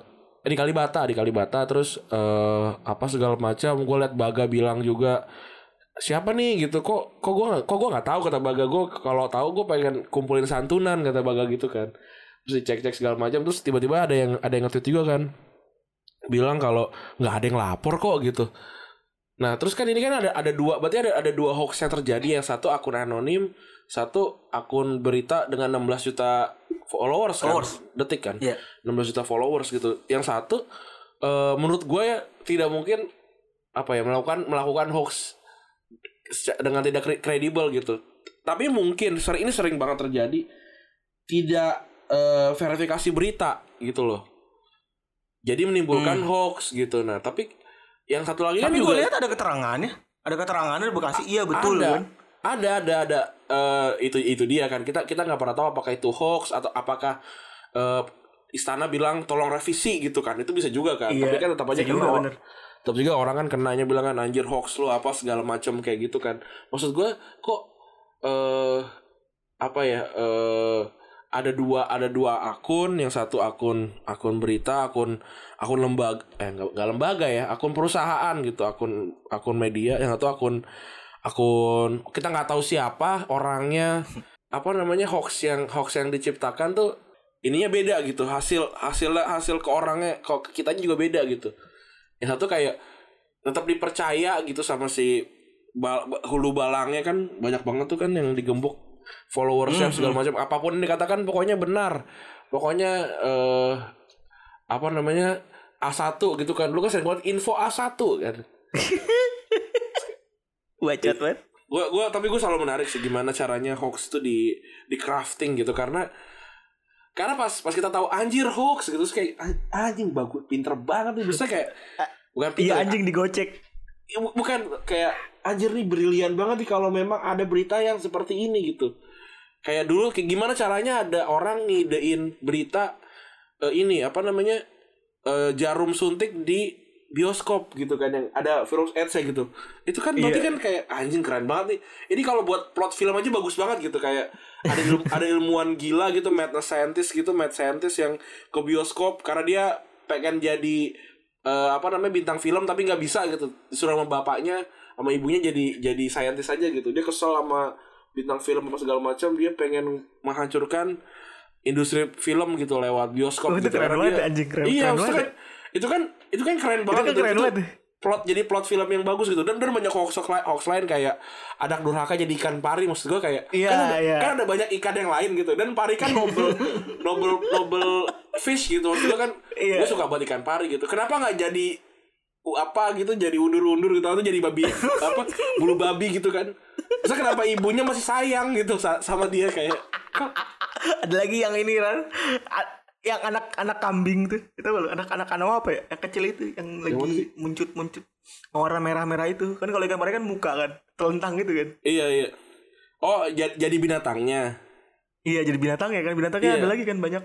di Kalibata di Kalibata terus eh apa segala macam. Gue liat Baga bilang juga siapa nih? Gitu. Kok kok gue kok gue nggak tahu kata Baga. Gue kalau tahu gue pengen kumpulin santunan kata Baga gitu kan. Terus dicek-cek segala macam. Terus tiba-tiba ada yang ada yang nge-tweet juga kan bilang kalau nggak ada yang lapor kok gitu nah terus kan ini kan ada ada dua berarti ada ada dua hoax yang terjadi yang satu akun anonim satu akun berita dengan 16 juta followers, kan Followers. detik kan Iya. 16 juta followers gitu. Yang satu eh, menurut gue ya tidak mungkin apa ya melakukan melakukan hoax dengan tidak kre- kredibel gitu. Tapi mungkin sering ini sering banget terjadi tidak eh, verifikasi berita gitu loh. Jadi menimbulkan hoax gitu. Nah, tapi yang satu lagi kan Tapi gue juga lihat ada keterangannya. Ada keterangannya di Bekasi. Iya betul ada. kan. Ada, ada, ada. Eh, itu itu dia kan. Kita kita nggak pernah tahu apakah itu hoax atau apakah eh, istana bilang tolong revisi gitu kan. Itu bisa juga kan. Iya, Tapi kan tetap aja kena. bener. Tetap juga orang kan kenanya bilang kan anjir hoax lu apa segala macam kayak gitu kan. Maksud gue kok eh apa ya eh ada dua ada dua akun. Yang satu akun akun berita akun akun lembaga eh nggak lembaga ya akun perusahaan gitu akun akun media. Yang satu akun akun kita nggak tahu siapa orangnya apa namanya hoax yang hoax yang diciptakan tuh ininya beda gitu. Hasil hasilnya hasil ke orangnya kok kitanya juga beda gitu. Yang satu kayak tetap dipercaya gitu sama si bal- hulu balangnya kan banyak banget tuh kan yang digembok followersnya segala macam. Apa pun dikatakan pokoknya benar. Pokoknya eh apa namanya A1 gitu kan. Lu kan sering banget info A1 kan? Bacot banget. gua gua tapi gua selalu menarik sih gimana caranya hoax itu di di crafting gitu. Karena karena pas pas kita tahu anjir hoax gitu. Kayak "Ah, anjing bagus pinter banget nih. Bisa kayak bukan pinter Iya ya, anjing digocek. Ya, bu- bukan kayak anjir nih brilian banget nih kalau memang ada berita yang seperti ini gitu. Kayak dulu kayak gimana caranya ada orang ngidein berita eh, ini apa namanya eh, jarum suntik di bioskop gitu kan yang ada virus AIDS gitu. Itu kan berarti Iya. kan kayak anjing keren banget nih. Ini kalau buat plot film aja bagus banget gitu kayak ada ilmu- ada ilmuwan gila gitu mad scientist gitu mad scientist yang ke bioskop karena dia pengen jadi eh, apa namanya bintang film tapi nggak bisa gitu disuruh sama bapaknya sama ibunya jadi jadi scientist aja gitu dia kesel sama bintang film apa segala macam dia pengen menghancurkan industri film gitu lewat bioskop Oh, itu gitu keren banget, anjing, keren- iya keren banget. kan itu kan itu kan keren banget kan gitu. keren Itu banget. Plot jadi plot film yang bagus gitu dan dan banyak hoax hoax lain, hoax lain kayak anak durhaka jadi ikan pari maksud gue kayak Iya, kan, ada, iya. kan ada banyak ikan yang lain gitu dan pari kan noble noble noble fish gitu maksud gue kan Iya. gue suka banget ikan pari gitu kenapa nggak jadi apa gitu jadi undur-undur gitu atau jadi babi apa bulu babi gitu kan Terus kenapa ibunya masih sayang gitu sa- sama dia kayak Ada lagi yang ini kan. Yang anak-anak kambing tuh. Itu loh, anak-anak anak apa ya? Yang kecil itu yang lagi muncut-muncut. Warna merah-merah itu. Kan kalau pari kan muka kan. Telentang gitu kan. iya iya oh ja- jadi binatangnya Iya jadi binatang ya kan. Binatangnya Iya. ada lagi kan banyak.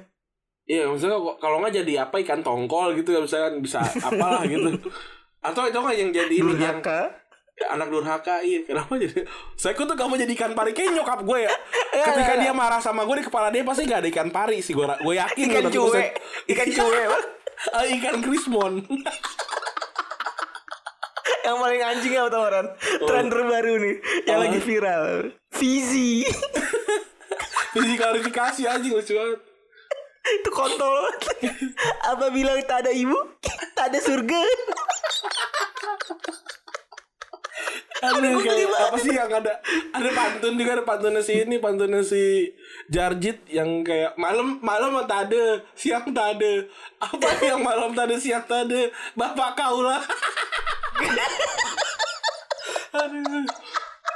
Iya maksudnya kalau nggak jadi apa ikan tongkol gitu ya misalkan bisa apalah gitu atau itu nggak yang jadi ini yang. Anak durhaka iya kenapa jadi saya tuh kamu jadi ikan pari kayak nyokap gue ya ketika dia marah sama gue di kepala dia pasti nggak ada ikan pari sih gue gue yakin Ikan maksud- Ikan cuek. Bang. Ah, ikan krismon yang paling anjing apa tau Ran? Tren terbaru nih. Yang Oh. lagi viral. Fizi. jadi klarifikasi aja lucu banget itu kontol. Apa bilang tak ada ibu? Tak ada surga. Aduh, kayak apa sih yang ada? Ada pantun juga ada pantunnya si ini pantunnya si Jarjit yang kayak malam malam tak ada siang tak ada apa yang malam tak ada siang tak ada bapak kau lah. Aduh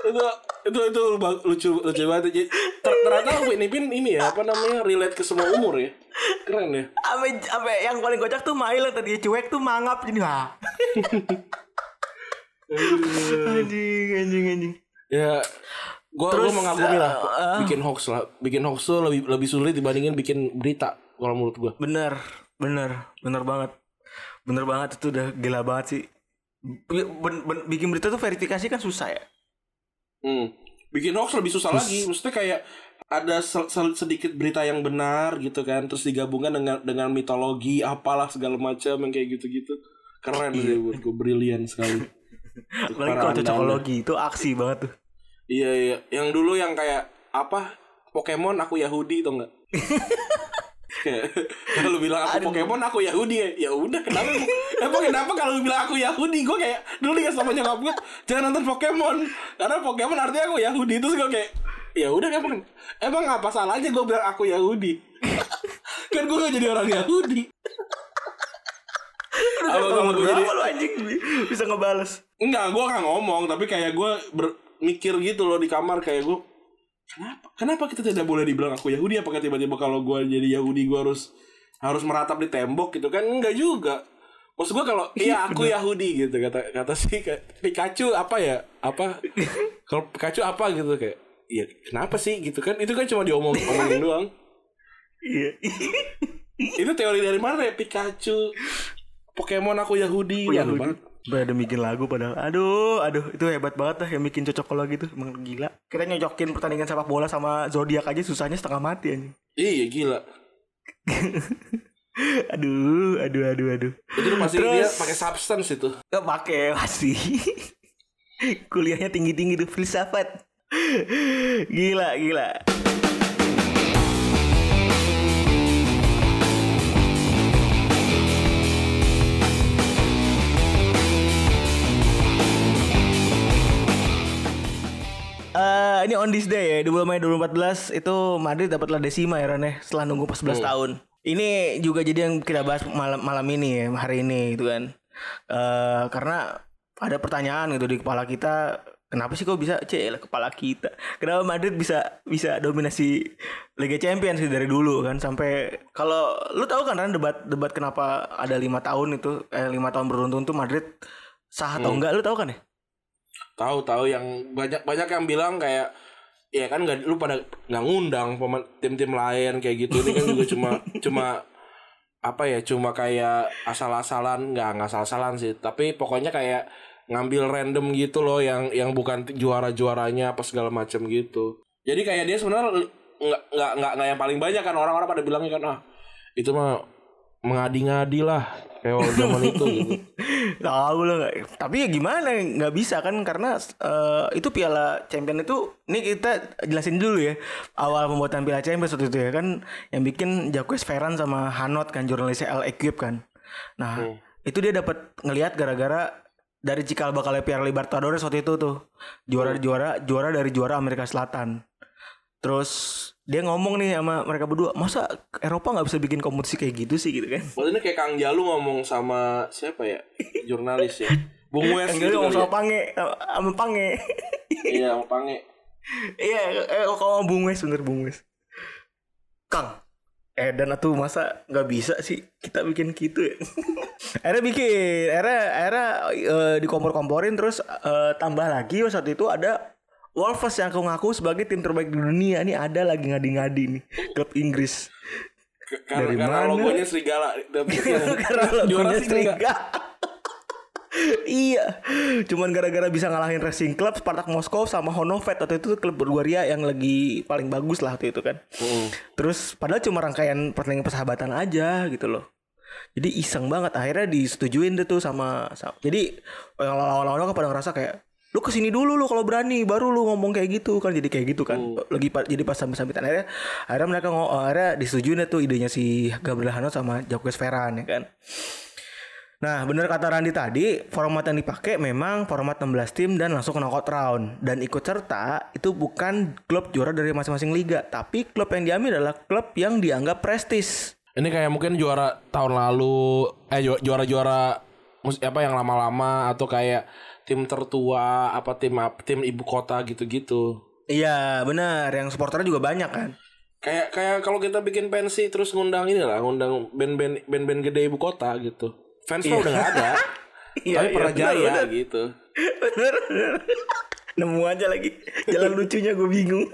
itu itu itu lucu lucu banget. Jadi, ter- ternyata Ipin ini ya apa namanya relate ke semua umur ya. Keren ya. Ame, ame yang paling kocak tuh Mail tadi cuek tuh mangap jadi wah. anjing anjing anjing. ya gua Terus, gua mengagumi lah uh, bikin hoax lah bikin hoax tuh lebih lebih sulit dibandingin bikin berita kalau menurut gua Bener, bener, bener banget. Bener banget itu udah gila banget sih. Ben- ben- bikin berita tuh verifikasi kan susah ya. Hmm. Bikin hoax lebih susah lagi. Maksudnya kayak ada se- se- sedikit berita yang benar gitu kan, terus digabungkan dengan dengan mitologi apalah segala macam yang kayak gitu-gitu. Keren sih buat gue brilian sekali. Apalagi kalau cocokologi itu aksi banget tuh. Iya iya, yang dulu yang kayak apa? Pokemon aku Yahudi atau enggak? Kalau bilang aku Aduh. Pokemon aku Yahudi. Ya ya udah kenapa? Emang kenapa kalau lu bilang aku Yahudi? Gue kayak dulu ya sama nyokap gue jangan nonton Pokemon. Karena Pokemon artinya aku Yahudi. Terus gue kayak ya udah emang emang apa salahnya gue bilang aku Yahudi? Kan gue gak jadi orang Yahudi apa gue jadi Berapa lu anjing? Bisa ngebales? Enggak, gue gak ngomong, tapi kayak gue mikir gitu loh di kamar kayak gue kenapa? Kenapa kita tidak boleh dibilang aku Yahudi? Apakah tiba-tiba kalau gue jadi Yahudi gue harus harus meratap di tembok gitu kan? Enggak juga. Maksud gue kalau iya aku Yahudi gitu kata kata si Pikachu apa ya? Apa? Kalau Pikachu apa? gitu kayak iya kenapa sih? gitu kan. Itu kan cuma diomong omongin doang. Iya. itu teori dari mana ya? Pikachu Pokemon aku Yahudi Lalu Yahudi. banget. Udah ada bikin lagu padahal. Aduh, aduh, itu hebat banget dah yang bikin cocokologi itu. Emang gila. Kita nyocokin pertandingan sepak bola sama zodiak aja susahnya setengah mati anjing. Iya gila. aduh, aduh, aduh, aduh. Itu tuh pasti Terus- dia pakai substance itu. Gak pakai pasti. Kuliahnya tinggi-tinggi tuh filsafat. Gila, gila. Ini on this day ya, 2 Mei 2014 itu Madrid dapat La Decima ya Ron ya, setelah nunggu 14 tahun. Ini juga jadi yang kita bahas malam malam ini ya, hari ini gitu kan. Eh karena ada pertanyaan gitu di kepala kita, kenapa sih kok bisa cel kepala kita? Kenapa Madrid bisa bisa dominasi Liga Champions sih dari dulu kan sampai kalau lu tahu kan Ran debat debat kenapa ada lima tahun itu eh lima tahun beruntun tuh Madrid sah atau enggak lu tahu kan ya? Tahu tahu yang banyak banyak yang bilang kayak ya kan nggak lu pada nggak ngundang tim-tim lain kayak gitu. Ini kan juga cuma cuma apa ya cuma kayak asal-asalan nggak nggak asal-asalan sih. Tapi pokoknya kayak ngambil random gitu loh yang yang bukan juara-juaranya apa segala macam gitu. Jadi kayak dia sebenarnya nggak nggak nggak nggak yang paling banyak kan. Orang-orang pada bilangnya kan ah itu mah mengadi-ngadi lah kayak zaman itu gitu Tahu nggak? Tapi ya gimana? Nggak bisa kan karena eh, itu Piala Champion itu ini kita jelasin dulu ya awal pembuatan Piala Champions waktu itu ya kan yang bikin Jacques Ferran sama Hanot kan jurnalisnya L Equipe kan. Nah itu dia dapat ngelihat gara-gara dari cikal bakalnya Piala Libertadores waktu itu tuh juara juara juara dari juara Amerika Selatan. Terus dia ngomong nih sama mereka berdua, masa Eropa nggak bisa bikin kompetisi kayak gitu sih gitu kan? Waktu ini kayak Kang Jalu ngomong sama siapa ya? Jurnalis ya. Bung Wes Yang gitu dia ngomong kali sama Pange, sama Pange. ya. Iya, sama Pange. Iya, eh kalau Bung Wes bener Bung Wes. Kang, eh dan atuh masa nggak bisa sih kita bikin gitu ya? akhirnya bikin, akhirnya akhirnya eh, dikompor-komporin terus eh, tambah lagi saat itu ada Wolves yang aku ngaku sebagai tim terbaik di dunia ini ada lagi ngadi-ngadi nih klub Inggris. Karena, Dari karena mana? logonya serigala. Karena logonya serigala. iya, cuman gara-gara bisa ngalahin Racing Club, Spartak Moskow sama Honofet waktu itu klub Bulgaria yang lagi paling bagus lah waktu itu kan. Terus padahal cuma rangkaian pertandingan persahabatan aja gitu loh. Jadi iseng banget akhirnya disetujuin deh tuh sama, sama- jadi yang lawan-lawan pada ngerasa kayak lu ke sini dulu lu kalau berani baru lu ngomong kayak gitu kan jadi kayak gitu kan lagi pa- jadi pas sambil-sambitan akhirnya akhirnya mereka ngo- akhirnya disetujuin tuh idenya si Gabriel Hanot sama Jacques Ferran ya kan Nah, bener kata Randi tadi, format yang dipakai memang format 16 tim dan langsung knockout round. Dan ikut serta itu bukan klub juara dari masing-masing liga, tapi klub yang diambil adalah klub yang dianggap prestis. Ini kayak mungkin juara tahun lalu eh ju- juara-juara apa yang lama-lama atau kayak tim tertua apa tim tim ibu kota gitu-gitu. Iya, benar. Yang supporternya juga banyak kan. Kayak kayak kalau kita bikin pensi terus ngundang ini lah, ngundang band-band band-band gede ibu kota gitu. Fans mah udah gak ada. Iya, tapi iya, pernah benar, jaya benar. gitu. bener, bener. Nemu aja lagi. Jalan lucunya gue bingung.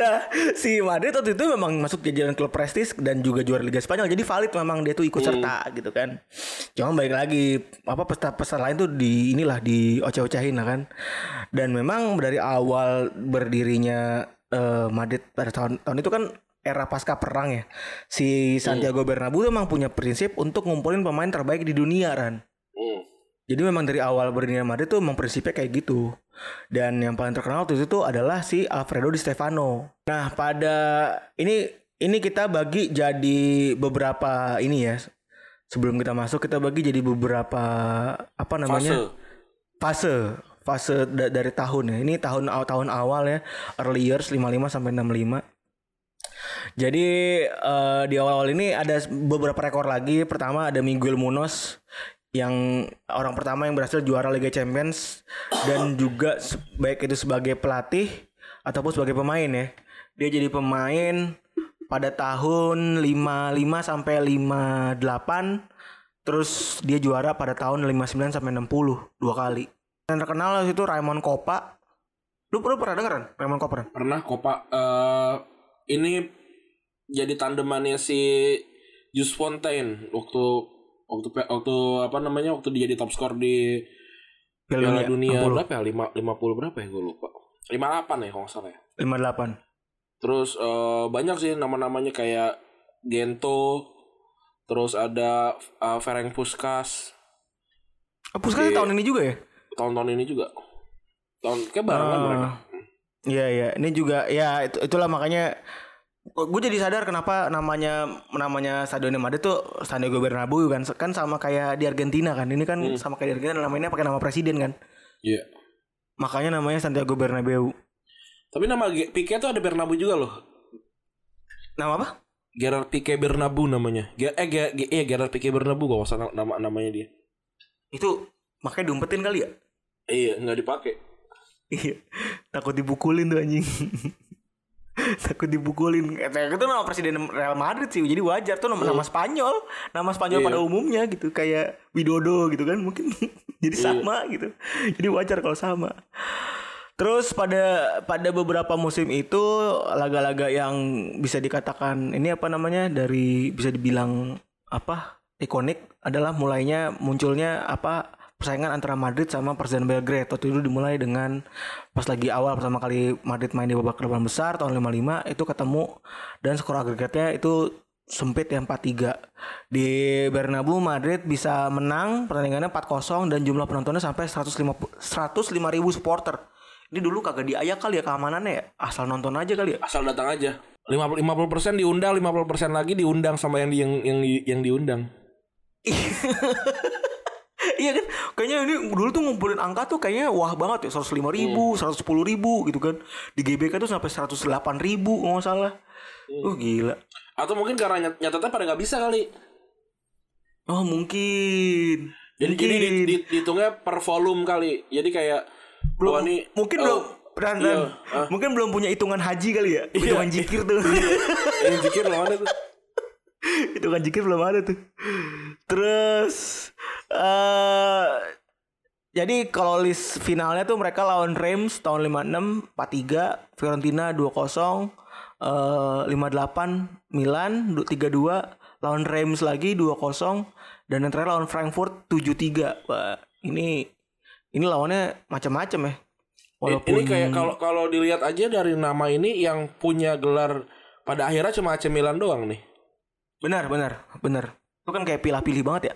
nah, si Madrid waktu itu memang masuk jajaran klub prestis dan juga juara Liga Spanyol. Jadi valid memang dia tuh ikut serta gitu kan. Cuma balik lagi apa peserta-peserta lain tuh di inilah di oceh-ocehin lah kan. Dan memang dari awal berdirinya eh, Madrid pada tahun tahun itu kan era pasca perang ya. Si Santiago Bernabeu tuh memang punya prinsip untuk ngumpulin pemain terbaik di dunia kan. Jadi memang dari awal berdirinya Madrid tuh memang prinsipnya kayak gitu. Dan yang paling terkenal waktu itu tuh adalah si Alfredo Di Stefano. Nah, pada ini ini kita bagi jadi beberapa ini ya. Sebelum kita masuk kita bagi jadi beberapa apa namanya? Fase. fase fase da- dari tahun ya. Ini tahun tahun awal ya, early years 55 sampai 65. Jadi eh, di awal-awal ini ada beberapa rekor lagi. Pertama ada Miguel Munoz yang orang pertama yang berhasil juara Liga Champions dan juga baik itu sebagai pelatih ataupun sebagai pemain ya. Dia jadi pemain pada tahun 55 sampai 58 terus dia juara pada tahun 59 sampai 60 dua kali. Yang terkenal itu Raymond Kopa. Lu, pernah denger kan Raymond Kopa? Pernah kok Pak eh ini jadi tandemannya si Jus Fontaine waktu waktu waktu apa namanya waktu dia jadi top skor di Piala Dunia 60. berapa ya? 5 50 berapa ya gue lupa. 58 ya kalau nggak salah ya. 58. Terus eh, banyak sih nama-namanya kayak Gento, terus ada eh, Ferenc Puskas Oh, Puskas Oke. tahun ini juga ya? tahun-tahun ini juga. Tahun kayak barengan Ah. mereka. Iya iya, ini juga ya itu itulah makanya gue jadi sadar kenapa namanya namanya Stadion Madrid tuh Santiago Bernabeu kan kan sama kayak di Argentina kan ini kan sama kayak di Argentina namanya pakai nama presiden kan Iya. makanya namanya Santiago Bernabeu Tapi nama Pique tuh ada Bernabeu juga loh. nama apa Gerard Pique Bernabeu namanya. Ge- eh Ge- Ge- iya Gerard Pique Bernabeu gak usah nama namanya dia. itu makanya diumpetin kali ya Iya, nggak dipakai. iya takut dibukulin tuh anjing takut dibukulin. Itu nama presiden Real Madrid sih. Jadi wajar tuh nama, nama Spanyol. Nama Spanyol Iya. pada umumnya gitu kayak Widodo gitu kan mungkin jadi sama gitu. Jadi wajar kalau sama. Terus pada pada beberapa musim itu laga-laga yang bisa dikatakan ini apa namanya dari bisa dibilang apa ikonik adalah mulainya munculnya apa persaingan antara Madrid sama Partizan Belgrade waktu itu dimulai dengan pas lagi awal pertama kali Madrid main di babak delapan besar tahun 55 itu ketemu dan skor agregatnya itu sempit ya 4-3 di Bernabeu Madrid bisa menang pertandingannya 4-0 dan jumlah penontonnya sampai 150 105 ribu supporter. Ini dulu kagak diayak kali ya keamanannya ya? Asal nonton aja kali ya? Asal datang aja. 50 50% diundang, 50% lagi diundang sama yang di, yang yang yang diundang. iya kan? Kayaknya ini dulu tuh ngumpulin angka tuh kayaknya wah banget ya 105 ribu 110 ribu gitu kan. Di GBK tuh sampai 108 ribu nggak salah. Uh gila. Atau mungkin karena nyat- nyatetnya pada nggak bisa kali. oh mungkin. Jadi mungkin. jadi di- di- dihitungnya per volume kali. Jadi kayak belum nih, mungkin oh, belum dan, iya, ah. mungkin belum punya hitungan haji kali ya hitungan jikir tuh. Yang pikir lo mana tuh? hitungan jikir belum ada tuh. Terus eh jadi kalau list finalnya tuh mereka lawan Reims tahun 56 4-3 Fiorentina 2-0 eh 58 Milan 3-2 lawan Reims lagi 2-0 dan yang terakhir lawan Frankfurt 7-3 Wah, ini ini lawannya macam-macam ya. Ini kayak kalau kalau dilihat aja dari nama ini yang punya gelar pada akhirnya cuma AC Milan doang nih. Benar benar benar. Itu kan kayak pilih-pilih banget ya?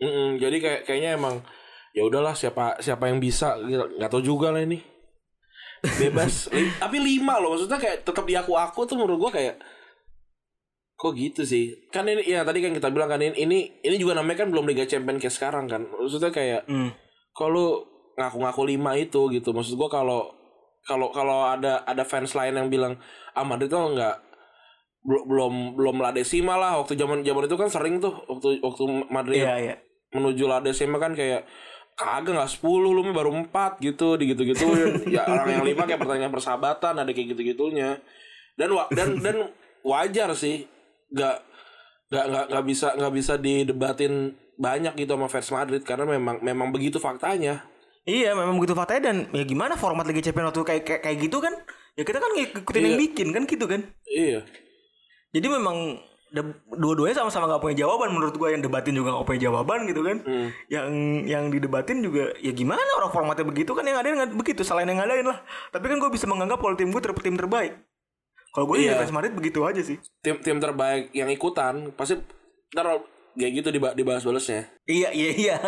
Mm-mm, jadi kayak kayaknya emang ya udahlah siapa siapa yang bisa gitu. nggak tahu juga lah ini. Bebas. Li- tapi lima loh maksudnya kayak tetap diaku aku tuh menurut gua kayak kok gitu sih? Kan ini ya tadi kan kita bilang kan ini ini, ini juga namanya kan belum Liga Champion kayak sekarang kan. Maksudnya kayak Hmm. kalau ngaku-ngaku lima itu gitu? Maksud gua kalau kalau kalau ada ada fans lain yang bilang ah Madrid tuh nggak belum belum belum La Decima lah. Waktu zaman zaman itu kan sering tuh waktu waktu Madrid iya iya. menuju La Decima kan kayak kagak nggak 10 lu baru 4 gitu di gitu gituin ya orang yang lima kayak pertanyaan persahabatan ada kayak gitu gitunya dan wa dan dan wajar sih nggak nggak nggak nggak bisa nggak bisa didebatin banyak gitu sama fans Madrid karena memang memang begitu faktanya. Iya memang begitu faktanya dan ya gimana format Liga Champions waktu kayak kayak, kayak gitu kan? Ya kita kan ngikutin yang Iya. bikin kan gitu kan? Iya jadi memang dua-duanya sama-sama nggak punya jawaban menurut gua. Yang debatin juga nggak punya jawaban gitu kan. Hmm. yang yang didebatin juga ya gimana orang formatnya begitu kan? Yang ada yang begitu selain yang ngadain lah. Tapi kan gue bisa menganggap kalau tim gue ter tim terbaik. Kalau gue Iya. ya fans Madrid begitu aja sih. Tim tim terbaik yang ikutan pasti ntar kayak gitu diba- dibahas balesnya. Iya iya iya.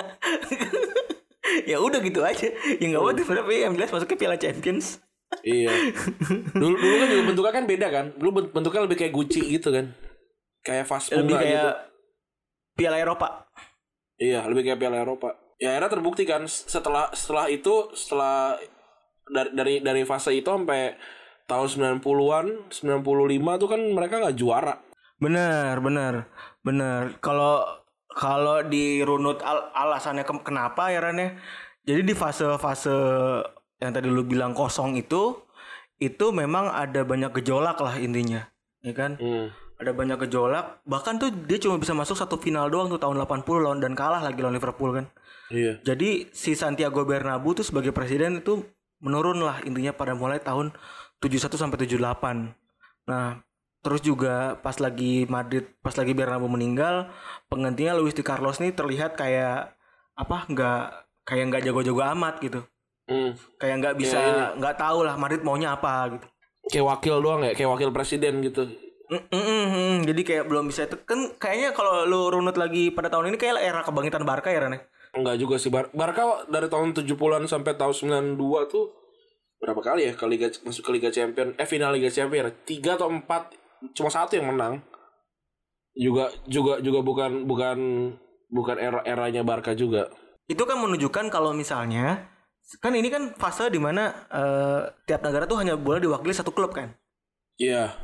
Ya udah gitu aja. Ya nggak apa tapi yang jelas masuknya Piala Champions Iya. Dulu dulu kan juga bentuknya kan beda kan. Dulu bent- bentuknya lebih kayak Gucci gitu kan. Kayak Fast lebih kayak gitu. Piala Eropa Iya, lebih kayak Piala Eropa. Ya akhirnya terbukti kan setelah setelah itu setelah dari dari dari fase itu sampai tahun 90-an, 95 tuh kan mereka nggak juara. Bener, bener, bener. Kalau kalau dirunut al- alasannya ke- kenapa ya Ran ya? Jadi di fase-fase yang tadi lu bilang kosong itu, itu memang ada banyak gejolak lah intinya, ya kan? Hmm. Ada banyak gejolak. Bahkan tuh dia cuma bisa masuk satu final doang tuh tahun 80 lawan dan kalah lagi lawan Liverpool kan. Iya. Jadi si Santiago Bernabeu tuh sebagai presiden itu menurun lah intinya pada mulai tahun 71 sampai 78. Nah, terus juga pas lagi Madrid, pas lagi Bernabeu meninggal, penggantinya Luis Di Carlos nih terlihat kayak apa? nggak kayak nggak jago-jago amat gitu. Hmm. Kayak nggak bisa Iya, nggak tahu lah Madrid maunya apa gitu. kayak wakil doang ya, kayak wakil presiden gitu. Mm, mm, mm, mm. Jadi kayak belum bisa itu kan kayaknya kalau lu runut lagi pada tahun ini kayak era kebangkitan Barca ya Ren ya? Enggak juga sih Bar Barca dari tahun 70-an sampai tahun 92 tuh berapa kali ya ke Liga masuk ke Liga Champion eh final Liga Champion tiga atau empat cuma satu yang menang juga juga juga bukan bukan bukan era eranya Barca juga Itu kan menunjukkan kalau misalnya kan ini kan fase di mana eh, tiap negara tuh hanya boleh diwakili satu klub kan. iya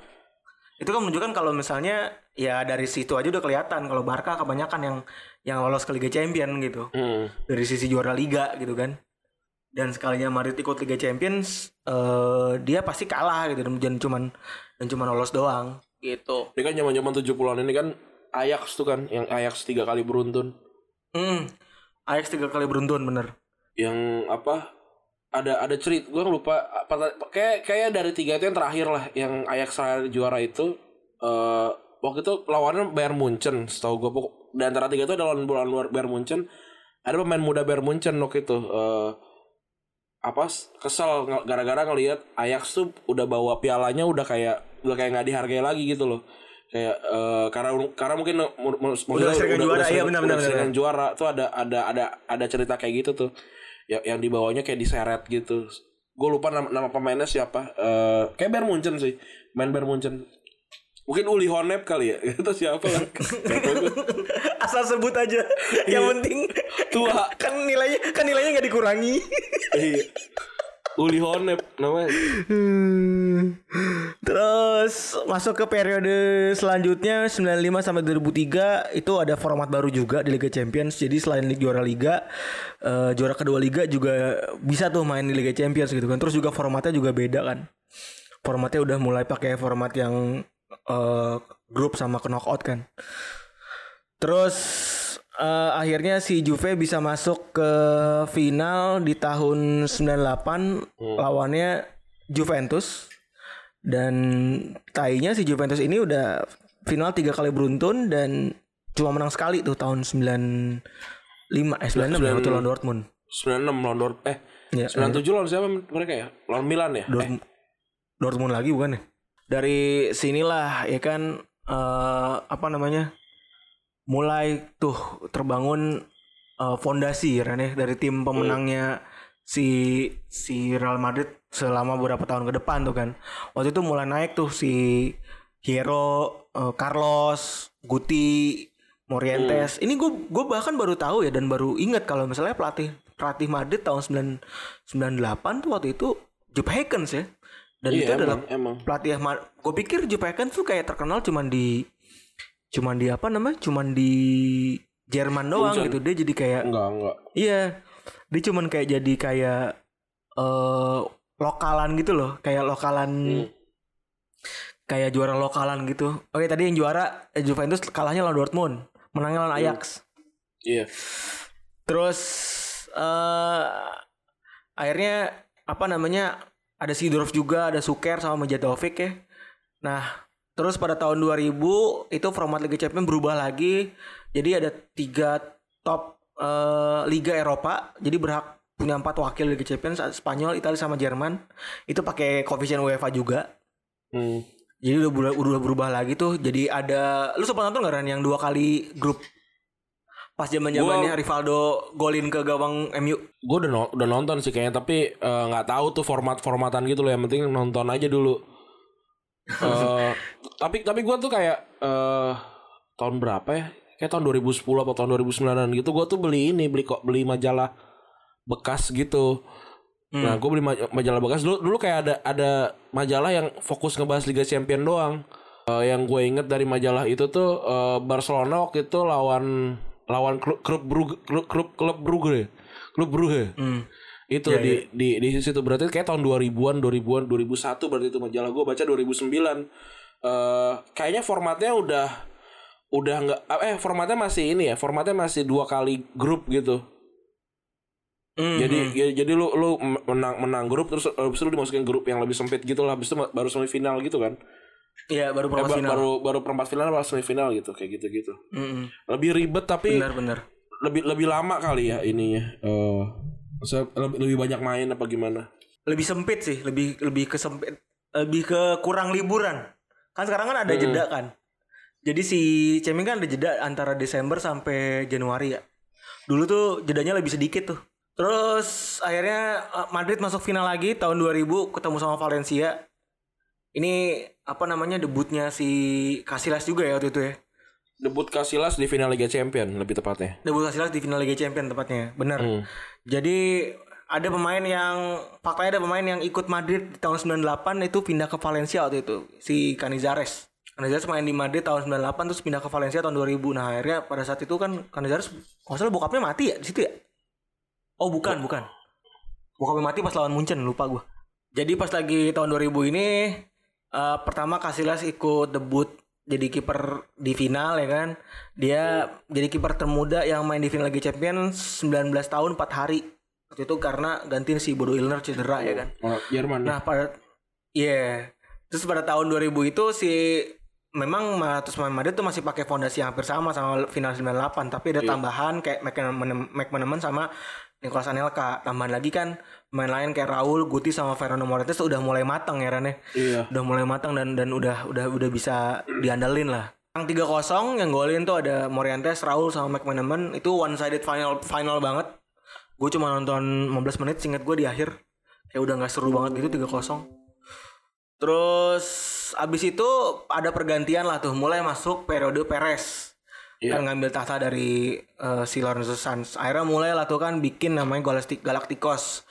Itu kan menunjukkan kalau misalnya ya dari situ aja udah kelihatan kalau Barca kebanyakan yang yang lolos ke Liga Champion gitu. hmm. Dari sisi juara liga gitu kan. Dan sekalinya Madrid ikut Liga Champions eh dia pasti kalah gitu dan cuman dan cuman lolos doang gitu. ini kan zaman zaman 70-an ini kan Ajax tuh kan yang Ajax tiga kali beruntun Hmm. Ajax tiga kali beruntun bener. Yang apa ada ada cerita gue lupa kayak kayak dari tiga itu yang terakhir lah yang Ajax juara itu eh waktu itu lawannya Bayern Munchen setahu gue pokok di antara tiga itu ada lawan lawan luar Bayern Munchen ada pemain muda Bayern Munchen waktu itu eh apa kesel gara-gara ngelihat Ajax tuh udah bawa pialanya udah kayak udah kayak nggak dihargai lagi gitu loh kayak eh, karena karena mungkin juara, iya, sering- benar, udah benar, seringan benar. juara tuh ada ada ada ada cerita kayak gitu tuh yang yang dibawanya kayak diseret gitu gue lupa nama, nama pemainnya siapa eh kayak Bayern Munchen sih main Bayern Munchen mungkin Uli Honep kali ya itu siapa lah. Asal sebut aja. Iya. Yang penting Tua. kan nilainya kan nilainya nggak dikurangi. Iya. Uli Honep namanya Terus masuk ke periode selanjutnya 95 sampai 2003 itu ada format baru juga di Liga Champions. Jadi selain Liga juara liga, eh, juara kedua liga juga bisa tuh main di Liga Champions gitu kan. Terus juga formatnya juga beda kan. Formatnya udah mulai pakai format yang eh, grup sama knockout kan. Terus eh, akhirnya si Juve bisa masuk ke final di tahun 98 lawannya Juventus. Dan tainya si Juventus ini udah final tiga kali beruntun dan cuma menang sekali tuh tahun 95 eh 96 ya waktu lawan Dortmund. 96 lawan Dort eh Ya, 97 lawan siapa mereka ya? Lawan Milan ya? Eh, Dortmund, Dortmund lagi bukan ya? Dari sinilah ya kan eh, apa namanya? Mulai tuh terbangun eh, fondasi ya dari tim pemenangnya si si Real Madrid selama beberapa tahun ke depan tuh kan. Waktu itu mulai naik tuh si Hierro, eh, Carlos, Guti, Morientes. Ini gue gue bahkan baru tahu ya dan baru ingat kalau misalnya pelatih pelatih Madrid tahun 9 98 tuh waktu itu Jupp Heynckes ya. Dan Iya, itu adalah emang, emang. pelatih gue pikir Jupp Heynckes tuh kayak terkenal cuman di cuman di apa namanya? Cuman di Jerman doang gitu. Dia jadi kayak enggak enggak Iya. Dia cuman kayak jadi kayak eh lokalan gitu loh, kayak lokalan Hmm. kayak juara lokalan gitu. Oke, tadi yang juara eh, Juventus kalahnya lawan Dortmund, menangnya lawan Ajax. iya Terus eh akhirnya apa namanya? Ada Sidorf juga, ada Suker sama Mijatovic ya. Nah, terus pada tahun 2000 itu format Liga Champions berubah lagi. Jadi ada tiga top eh, Liga Eropa. Jadi berhak punya empat wakil Liga Champions Spanyol, Italia sama Jerman. Itu pakai koefisien UEFA juga. Hmm. Jadi udah berubah, udah berubah lagi tuh. Jadi ada lu sempat nonton gak Ran yang dua kali grup pas zaman zamannya Rivaldo golin ke gawang MU. gue udah no- udah nonton sih kayaknya tapi eh, nggak tahu tuh format formatan gitu loh yang penting nonton aja dulu Eh, tapi tapi gue tuh kayak eh tahun berapa ya? Kayak tahun 2010 atau tahun 2009 gitu gue tuh beli ini beli kok beli majalah bekas gitu. Nah gue beli maj- majalah bekas. Dulu dulu kayak ada ada majalah yang fokus ngebahas Liga Champion doang. Eh, yang gue inget dari majalah itu tuh eh, Barcelona waktu itu lawan lawan klub klub Brugge klub klub klub Brugge. Klub Brugge. Hmm. Itu di, di di situ. Berarti kayak tahun 2000-an 2000-an 2001 berarti itu majalah gue baca 2009 eh kayaknya formatnya udah udah nggak eh formatnya masih ini ya formatnya masih dua kali grup gitu. Hmm, jadi hmm. ya, jadi lu lu menang menang grup terus habis itu lu dimasukin grup yang lebih sempit gitu lah. Habis itu baru semifinal gitu kan? Iya baru Eh, perempat ba- final. baru baru perempat final baru semifinal gitu kayak gitu gitu Mm-mm. lebih ribet tapi Benar benar. lebih lebih lama kali ya ininya. Eh maksudnya lebih, lebih banyak main apa gimana Lebih sempit sih, lebih lebih kesempit lebih ke kurang liburan. Kan sekarang kan ada jeda kan. Jadi si Ceming kan ada jeda antara Desember sampai Januari ya. Dulu tuh jedanya lebih sedikit tuh. Terus akhirnya eh, Madrid masuk final lagi tahun 2000 ketemu sama Valencia. Ini apa namanya debutnya si Casillas juga ya waktu itu ya. Debut Casillas di final Liga Champion lebih tepatnya. Debut Casillas di final Liga Champions tepatnya. Bener. Hmm. Jadi ada pemain yang faktanya ada pemain yang ikut Madrid di tahun 98 itu pindah ke Valencia waktu itu si Canizares. Canizares main di Madrid tahun 98 terus pindah ke Valencia tahun 2000. Nah, akhirnya pada saat itu kan Canizares kalau salah bokapnya mati ya di situ ya? Oh, bukan, bukan. Bokapnya mati pas lawan Munchen, lupa gua. Jadi pas lagi tahun 2000 ini eh, pertama Casillas ikut debut jadi kiper di final ya kan. Dia jadi kiper termuda yang main di final Liga Champions 19 tahun 4 hari. Waktu itu karena gantiin si Bodo Illner cedera ya kan. Orang Jerman. Nah, pada iya. Terus pada tahun 2000 itu si memang Matus Madrid tuh masih pakai fondasi yang hampir sama sama final 98 tapi ada tambahan kayak McManaman McManaman sama Nicolas Anelka. Tambahan lagi kan main lain kayak Raul, Guti sama Fernando Morientes tuh udah mulai matang ya Ran ya. Iya. Udah mulai matang dan dan udah udah udah bisa diandalin lah. Yang 3-0 yang golin tuh ada Morientes, Raul sama McManaman itu one sided final final banget. Gue cuma nonton 15 menit singkat gue di akhir. Kayak udah nggak seru banget gitu 3-0. Terus abis itu ada pergantian lah tuh, mulai masuk periode Perez. Iya. Kan ngambil tahta dari eh, si Lorenzo Sanz. Akhirnya mulai lah tuh kan bikin namanya Galactic Galacticos.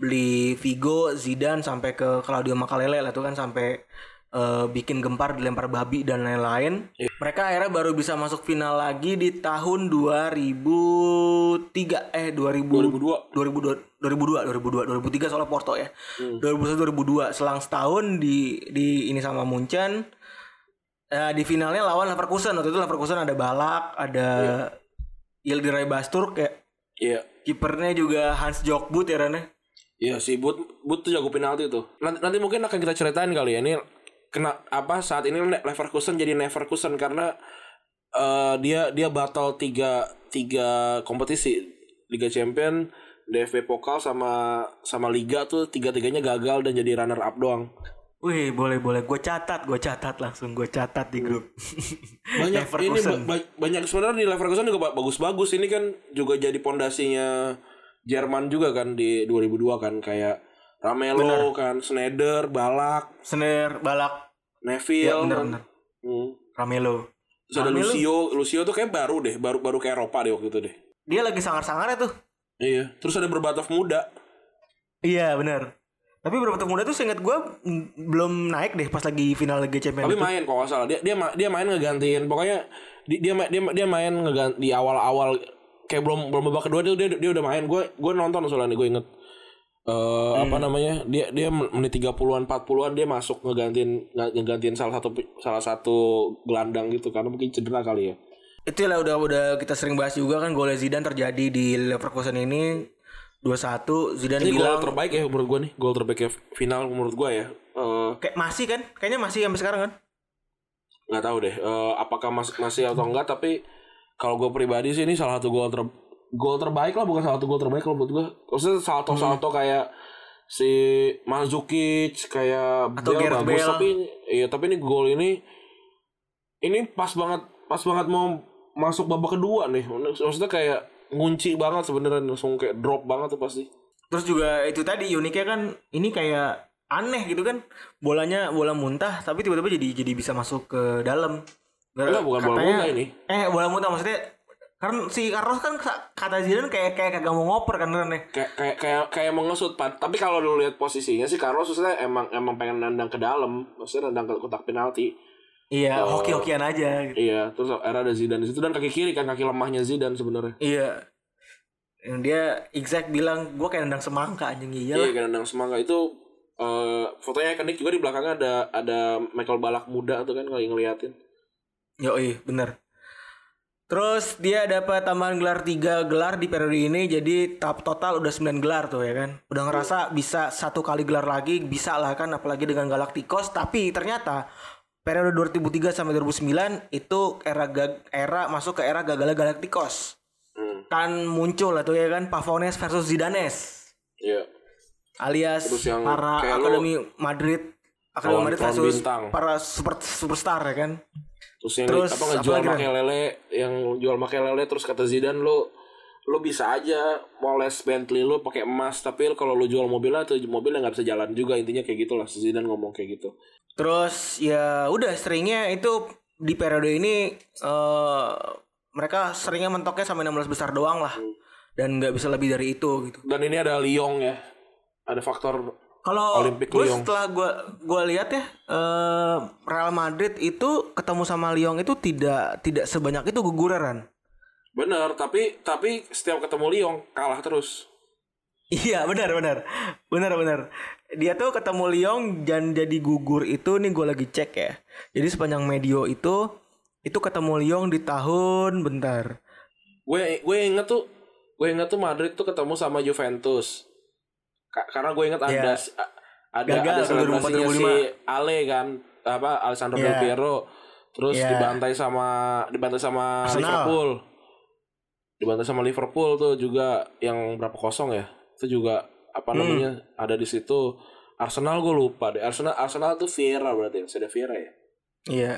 Beli Vigo, Zidane sampai ke Claudio Makalele lah tuh kan sampai eh, bikin gempar dilempar babi dan lain-lain. Iya. Mereka akhirnya baru bisa masuk final lagi di tahun 2003 eh 2000 2002. 2002 2002 2002 2003 soalnya Porto ya. 2001 2002 selang setahun di di ini sama Munchen. Eh, di finalnya lawan Leverkusen waktu itu Leverkusen ada Balak, ada Yildiray Bastur kayak Iya. kipernya juga Hans Jokbut ya Rane. Iya si But But tuh jago penalti tuh. Nanti, nanti mungkin akan kita ceritain kali ya ini kena apa saat ini Leverkusen jadi Leverkusen karena eh, dia dia batal tiga tiga kompetisi Liga Champion, DFB Pokal sama sama Liga tuh tiga tiganya gagal dan jadi runner up doang. Wih boleh boleh gue catat gue catat langsung gue catat di grup. Banyak ini ba- ba- banyak sebenarnya di Leverkusen juga ba- bagus-bagus ini kan juga jadi pondasinya Jerman juga kan di 2002 kan kayak Ramelo kan, Schneider, Balak, Sener Balak Neville, ya bener kan. bener. Hmm. Ramelo. Terus ada Ramelo. Lucio, Lucio tuh kayak baru deh, baru baru kayak Eropa deh waktu itu deh. Dia lagi sangar-sangarnya tuh. Iya. Terus ada Berbatov muda. Iya benar. Tapi tahun muda tuh seingat gue belum naik deh pas lagi final Liga Champions Tapi itu. main nggak salah. Dia dia dia main ngegantiin. Pokoknya di- dia ma- dia dia main ngeganti di awal-awal kayak belum belum babak kedua dia dia, dia udah main. Gue gue nonton soalnya gue inget eh apa namanya? Dia dia menit 30-an 40-an dia masuk ngegantiin nge- ngegantiin salah satu salah satu gelandang gitu karena mungkin cedera kali ya. Itu lah udah udah kita sering bahas juga kan gol Zidane terjadi di Leverkusen ini 2-1 Zidane Ini gol bilang terbaik ya menurut gue nih. Gol terbaik ya final menurut gue ya. Eh kayak masih kan? Kayaknya masih sampai sekarang kan? nggak tahu deh eh, apakah mas masih atau enggak tapi kalau gue pribadi sih ini salah satu gol ter gol terbaik lah bukan salah satu gol terbaik kalau menurut gue maksudnya salto salto kayak si Mandzukic kayak Atau Gareth bagus Bale. tapi iya tapi ini gol ini ini pas banget pas banget mau masuk babak kedua nih maksudnya kayak ngunci banget sebenarnya langsung kayak drop banget tuh pasti Terus juga itu tadi uniknya kan ini kayak aneh gitu kan bolanya bola muntah tapi tiba-tiba jadi jadi bisa masuk ke dalam. Enggak, bukan bola Katanya- muntah ini. Eh bola muntah maksudnya kan si Carlos kan kata Zidane kayak kayak kagak mau ngoper kan ya. kayak kayak kayak kayak mengesut Pat. tapi kalau lu lihat posisinya sih Carlos maksudnya emang emang pengen nendang ke dalam maksudnya nendang ke kotak penalti Iya, Oh. hoki-hokian aja gitu. iya terus era ada Zidane di situ dan kaki kiri kan kaki lemahnya Zidane sebenarnya Iya. Yang dia exact bilang gue kayak nendang semangka anjing iya iya kan nendang semangka itu eh fotonya ikonik juga di belakangnya ada ada Michael Balak muda tuh kan kalau ngeliatin Yoi, bener. Terus dia dapat tambahan gelar 3 gelar di periode ini jadi tahap total udah 9 gelar tuh ya kan. Udah ngerasa bisa satu kali gelar lagi bisa lah kan apalagi dengan Galacticos tapi ternyata periode 2003 sampai 2009 itu era era masuk ke era gagalnya Galacticos. hmm. Kan muncul lah tuh ya kan Pavones versus Zidanes iya alias Terus yang para akademi Madrid Lawan- Madrid versus bintang. para super superstar ya kan. Terus yang Terus, apa ngejual lele, yang jual pakai lele terus kata Zidane lu lu bisa aja moles Bentley lu pakai emas tapi kalau lu jual mobilnya tuh mobilnya nggak bisa jalan juga intinya kayak gitulah Zidane ngomong kayak gitu. Terus ya udah seringnya itu di periode ini eh mereka seringnya mentoknya sampai 16 besar doang lah. Dan nggak bisa lebih dari itu gitu. Dan ini ada Lyon ya. Ada faktor Kalau gue setelah gue gua lihat ya eh Real Madrid itu ketemu sama Lyon itu tidak tidak sebanyak itu guguran. Bener tapi tapi setiap ketemu Lyon kalah terus. Iya benar benar benar benar. Dia tuh ketemu Lyon dan jadi gugur itu nih gue lagi cek ya. Jadi sepanjang medio itu itu ketemu Lyon di tahun bentar. Gue gue inget tuh gue inget tuh Madrid tuh ketemu sama Juventus. Ka- karena gue inget ada Iya. ada Gagal, ada selebrasinya 2004, si Ale kan apa Alessandro Iya. Del Piero terus Iya. dibantai sama dibantai sama Arsenal. Liverpool. Dibantai sama Liverpool tuh juga yang berapa kosong ya? Itu juga apa Hmm. namanya ada di situ. Arsenal gue lupa deh. Arsenal Arsenal tuh Vieira berarti, Seda Vieira ya. Iya.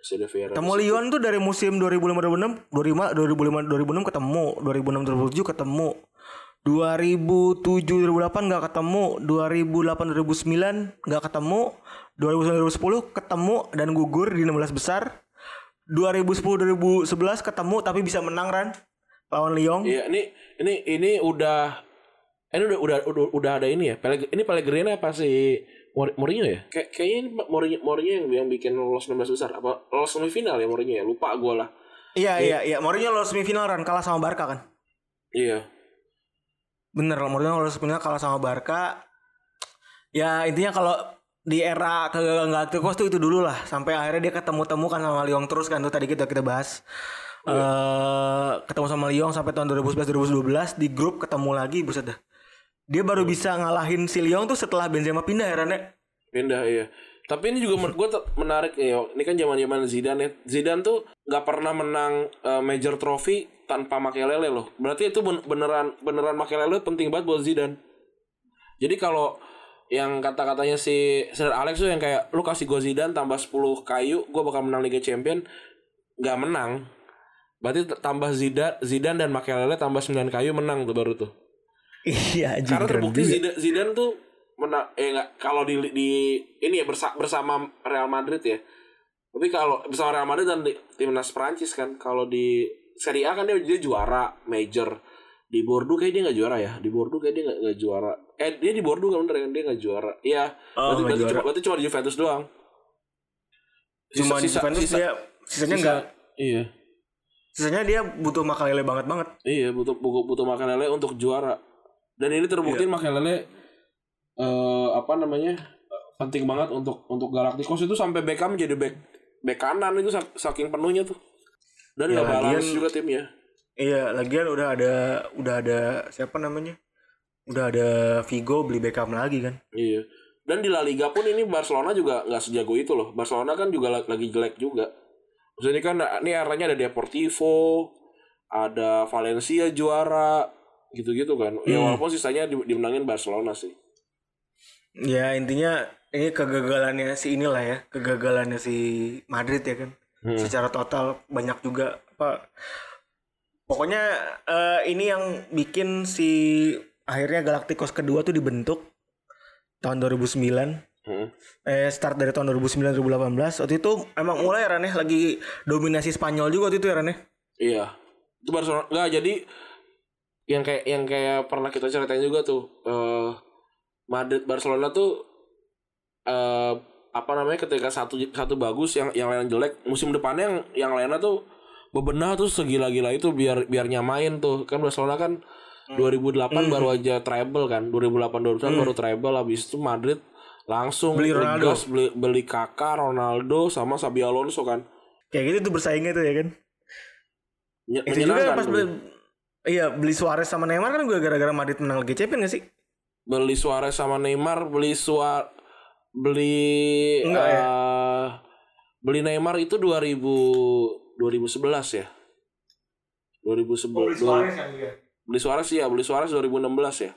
Seda Vieira. Ketemu. Lyon tuh dari musim 2005 2006 2005 2005 2006 ketemu, 2006 2007 ketemu. 2007 2008 nggak ketemu, 2008 2009 nggak ketemu, 2009 2010 ketemu dan gugur di 16 besar. 2010 2011 ketemu tapi bisa menang Ran lawan Lyon. Iya, ini ini ini udah ini udah udah udah, udah ada ini ya. Peleg, ini Pellegrini apa sih Mourinho ya? Kayak kayaknya ini Mourinho, Mourinho yang yang bikin lolos 16 besar apa lolos semifinal ya Mourinho ya? Lupa gue lah. Iya iya iya, Mourinho lolos semifinal Ran kalah sama Barca kan. Iya. Bener, Mourinho lolos semifinal kalah sama Barca. Ya intinya kalau di era kegagalan Galacticos tuh itu dulu lah sampai akhirnya dia ketemu-temu kan sama Lyon terus kan tuh tadi kita kita bahas. Eh ketemu sama Lyon sampai tahun 2011 2012 di grup ketemu lagi buset dah. Dia baru bisa ngalahin si Lyon tuh setelah Benzema pindah ya ya. Pindah iya. Tapi ini juga gue menarik ya. Ini kan zaman-zaman Zidane ya. Zidane tuh nggak pernah menang eh, major trophy tanpa Makelele loh. Berarti itu ben- beneran beneran Makelele penting banget buat Zidane. Jadi kalau yang kata-katanya si Sir Alex tuh yang kayak lu kasih gue Zidane tambah 10 kayu, gue bakal menang Liga Champion. Nggak menang. Berarti tambah Zidane, Zidane dan Makelele tambah 9 kayu menang tuh baru tuh. Iya Karena terbukti Zidane, Zidane tuh menang eh enggak kalau di di ini ya bersa, bersama Real Madrid ya. Tapi kalau bersama Real Madrid dan di, timnas Prancis kan kalau di Serie A kan dia, dia juara major. Di Bordeaux kayak dia nggak juara ya. Di Bordeaux kayak dia nggak nggak juara. Eh dia di Bordeaux kan bener kan dia nggak juara. Iya. Oh, berarti, berarti, juara. cuma, berarti cuma di Juventus doang. Cuma di Juventus dia sisanya enggak Iya. Sisanya dia butuh Makalele banget banget. Iya butuh butuh, butuh Makelele untuk juara. Dan ini terbukti Iya. Makelele eh apa namanya penting banget untuk untuk Galacticos itu sampai Beckham jadi back back kanan itu sak- saking penuhnya tuh. Dan Ya, balance juga timnya. Iya, lagian udah ada udah ada siapa namanya? Udah ada Vigo beli Beckham lagi kan. Iya. Dan di La Liga pun ini Barcelona juga nggak sejago itu loh. Barcelona kan juga la- lagi jelek juga. Maksudnya ini kan ini eranya ada Deportivo, ada Valencia juara, gitu-gitu kan. Ya Hmm. walaupun sisanya di- dimenangin Barcelona sih. Ya intinya ini kegagalannya si inilah ya, kegagalannya si Madrid ya kan. Hmm. Secara total banyak juga apa Pokoknya eh, ini yang bikin si akhirnya Galacticos kedua tuh dibentuk tahun 2009. Hmm. Eh start dari tahun 2009 2018. Waktu itu emang mulai ya Ran ya, lagi dominasi Spanyol juga waktu itu ya Ran ya. Iya. Itu Barcelona nggak jadi yang kayak yang kayak pernah kita ceritain juga tuh eh Madrid Barcelona tuh eh apa namanya ketika satu satu bagus yang yang lain jelek musim depannya yang yang lainnya tuh bebenah tuh segila-gila itu biar biar nyamain tuh kan Barcelona kan 2008 baru aja treble kan 2008 2009 baru treble habis itu Madrid langsung Beli Ronaldo. beli beli Kakak Ronaldo sama Xabi Alonso kan Kayak gitu tuh bersaingnya tuh ya kan. Itu juga pas beli, iya beli Suarez sama Neymar kan gue gara-gara Madrid menang Liga Champions gak sih? beli Suarez sama Neymar, beli Suar beli Enggak ya? eh, beli Neymar itu 2000 2011 ya. 2011 kan dia. beli Suarez ya, beli Suarez 2016 ya.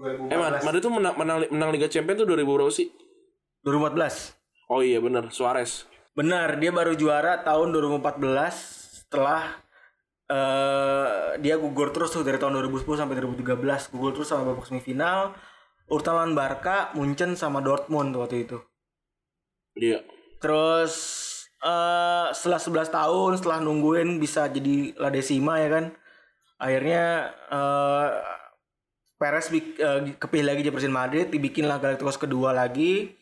Eh Mad- Madrid tuh menang, menang, menang Liga Champions tuh 2000 berapa sih? 2014. Oh iya bener Suarez. Benar, dia baru juara tahun 2014 setelah eh dia gugur terus tuh dari tahun 2010 sampai 2013. Gugur terus sama babak semifinal. Urutan Barca, Munchen sama Dortmund waktu itu. Iya. Terus eh setelah 11 tahun setelah nungguin bisa jadi La Decima ya kan. Akhirnya eh Perez eh, kepilih lagi jadi presiden Madrid, dibikinlah Galacticos kedua lagi.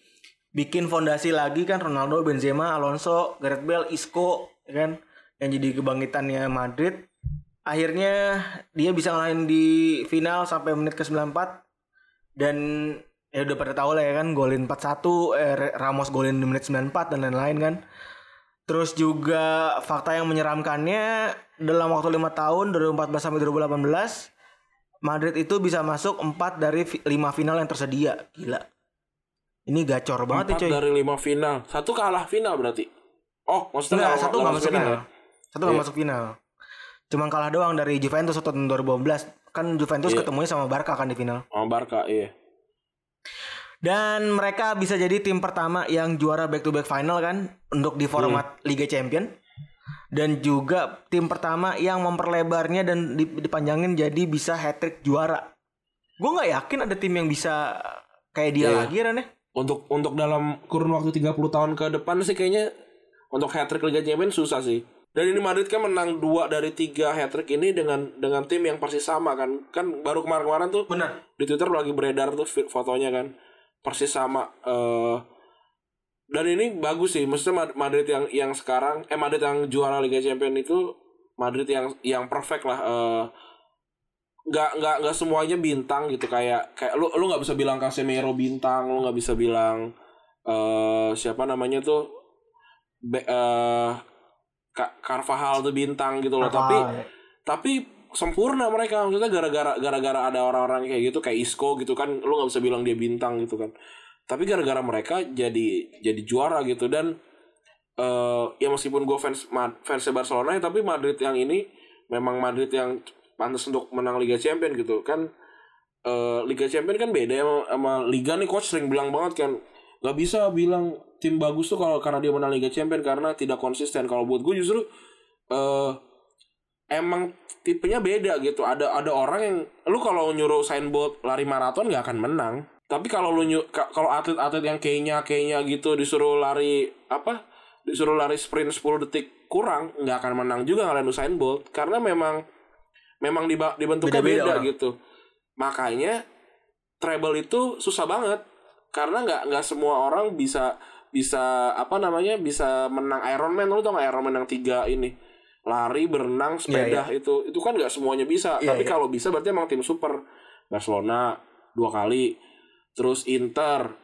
Bikin fondasi lagi kan Ronaldo, Benzema, Alonso, Gareth Bale, Isco ya kan yang jadi kebangkitannya Madrid. Akhirnya dia bisa ngalahin di final sampai menit ke 94 dan ya udah pada tahu lah ya kan golin 4-1 eh, Ramos golin di menit 94 dan lain-lain kan terus juga fakta yang menyeramkannya dalam waktu lima tahun 2014 sampai 2018 Madrid itu bisa masuk 4 dari 5 final yang tersedia gila ini gacor banget Empat ya coy dari lima final. Satu kalah final berarti. Oh maksudnya nggak- satu nggak masuk final. ya? Satu nggak Iya. masuk final. Cuma kalah doang dari Juventus waktu tahun 2012. Kan Juventus Iya. ketemunya sama Barca kan di final. Sama Barca iya. Dan mereka bisa jadi tim pertama yang juara back to back final kan untuk di format Liga Champion. Dan juga tim pertama yang memperlebarnya dan dip- dipanjangin jadi bisa hat trick juara. Gue nggak yakin ada tim yang bisa kayak dia Iya. lagi Ran ya. Untuk untuk dalam kurun waktu 30 tahun ke depan sih kayaknya untuk hat trick Liga Champions susah sih. Dan ini Madrid kan menang dua dari tiga hat trick ini dengan dengan tim yang persis sama kan. Kan baru kemarin-kemarin tuh Benar. di Twitter lagi beredar tuh fotonya kan persis sama eh dan ini bagus sih maksudnya Mad- Madrid yang yang sekarang eh Madrid yang juara Liga Champions itu Madrid yang yang perfect lah eh nggak nggak nggak semuanya bintang gitu kayak kayak lu lu nggak bisa bilang Casemiro bintang lu nggak bisa bilang eh siapa namanya tuh Be, eh Ka- Carvajal tuh bintang gitu loh. Tapi tapi sempurna mereka maksudnya gara-gara gara-gara ada orang-orang kayak gitu kayak Isco gitu kan lu nggak bisa bilang dia bintang gitu kan tapi gara-gara mereka jadi jadi juara gitu. Dan eh ya meskipun gue fans fansnya Barcelona ya tapi Madrid yang ini memang Madrid yang pantas untuk menang Liga Champion gitu. Kan eh Liga Champion kan beda sama, sama Liga nih coach sering bilang banget kan nggak bisa bilang tim bagus tuh kalau karena dia menang Liga Champion karena tidak konsisten. Kalau buat gue justru eh emang tipenya beda gitu. Ada ada orang yang lu kalau nyuruh Bolt lari maraton nggak akan menang tapi kalau lu kalau atlet-atlet yang kayaknya kayaknya gitu disuruh lari apa disuruh lari sprint 10 detik kurang nggak akan menang juga ngalahin Usain Bolt. Karena memang memang dibentuknya Beda-beda beda orang. gitu. Makanya treble itu susah banget. Karena nggak nggak semua orang bisa bisa apa namanya bisa menang Ironman. Lu tau nggak Ironman yang tiga ini? Lari berenang sepeda itu itu kan nggak semuanya bisa. Iya, tapi iya. kalau bisa berarti emang tim super. Barcelona dua kali terus Inter.